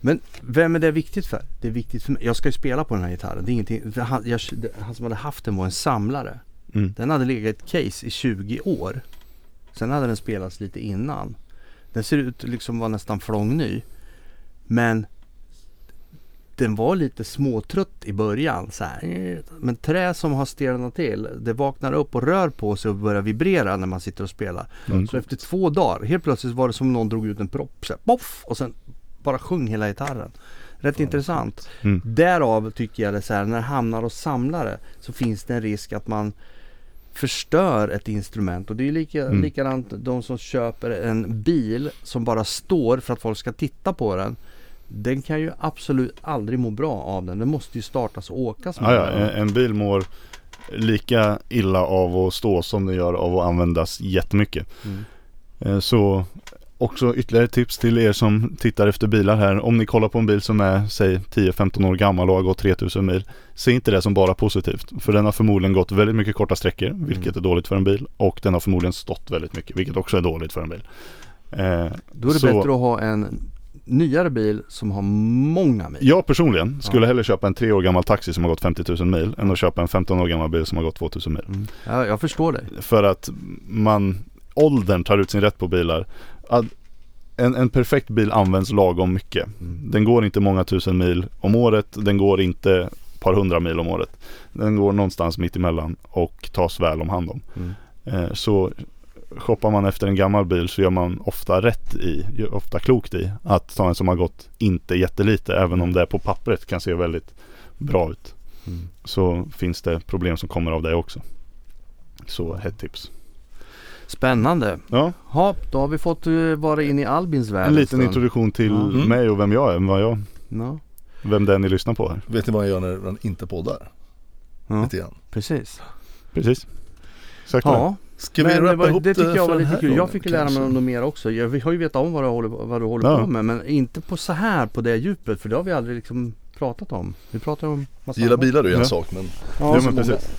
Men vem är det viktigt för? Det är viktigt för mig. Jag ska ju spela på den här gitarren. Det är ingenting. Han, jag, han som hade haft den var en samlare. Mm. Den hade legat i ett case i 20 år. Sen hade den spelats lite innan. Den ser ut liksom vara nästan flångny. Men den var lite småtrött i början. Så här. Men trä som har stelnat till, det vaknar upp och rör på sig och börjar vibrera när man sitter och spelar. Mm. Så efter två dagar, helt plötsligt var det som någon drog ut en propp. Så här, poff, och sen bara sjöng hela gitarren. Rätt intressant. Mm. Därav tycker jag det så här, när det hamnar hos samlare så finns det en risk att man förstör ett instrument och det är lika, Mm. likadant de som köper en bil som bara står för att folk ska titta på den. Den kan ju absolut aldrig må bra av den. Den måste ju startas och åkas med Ja, ja, en, en bil mår lika illa av att stå som den gör av att användas jättemycket. Mm. Eh, Så också ytterligare tips till er som tittar efter bilar här. Om ni kollar på en bil som är säg 10-15 år gammal och har gått 3000 mil. Se inte det som bara positivt. För den har förmodligen gått väldigt mycket korta sträckor, vilket är dåligt för en bil. Och den har förmodligen stått väldigt mycket, vilket också är dåligt för en bil. Eh, Då är det så- bättre att ha en nyare bil som har många mil. Jag personligen skulle Ja. hellre köpa en tre år gammal taxi som har gått 50 000 mil än att köpa en 15 år gammal bil som har gått 2000 mil. Mm. Ja, jag förstår dig. För att man, åldern tar ut sin rätt på bilar. En, en perfekt bil används lagom mycket. Mm. Den går inte många tusen mil om året. Den går inte ett par hundra mil om året. Den går någonstans mitt emellan och tas väl om hand om. Mm. Eh, så shoppar man efter en gammal bil så gör man ofta rätt i, ofta klokt i att ta en som har gått inte jättelite även om det på pappret kan se väldigt bra ut. Mm. Så finns det problem som kommer av det också. Så ett tips. Spännande. Ja, Ja, då har vi fått eh, vara in i Albins värld en liten introduktion till Ja. Mm. mig och vem jag är, vad jag, Ja, vem det är ni lyssnar på här. Vet ni vad han gör när han inte poddar? ja Lite grann. precis. Precis. Exakt det är. Ja, Ska vi men det, rappa ihop det tycker jag var lite kul. Jag fick lära mig kanske? något mer också. Jag, vi har ju vetat om vad du håller, vad du håller Ja. på med men inte på så här på det djupet för det har vi aldrig liksom pratat om. Vi pratar om massa Gilla annat. bilar är ju en Ja. sak men Ja, Ja, men många- precis.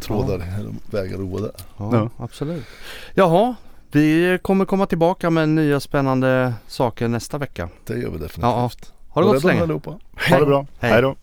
Trådar, vägar roade. Ja, Ja. absolut. Jaha, vi kommer komma tillbaka med nya spännande saker nästa vecka. Det gör vi definitivt. Ja, Ha det Var gott så länge. Ha det bra. Hej då.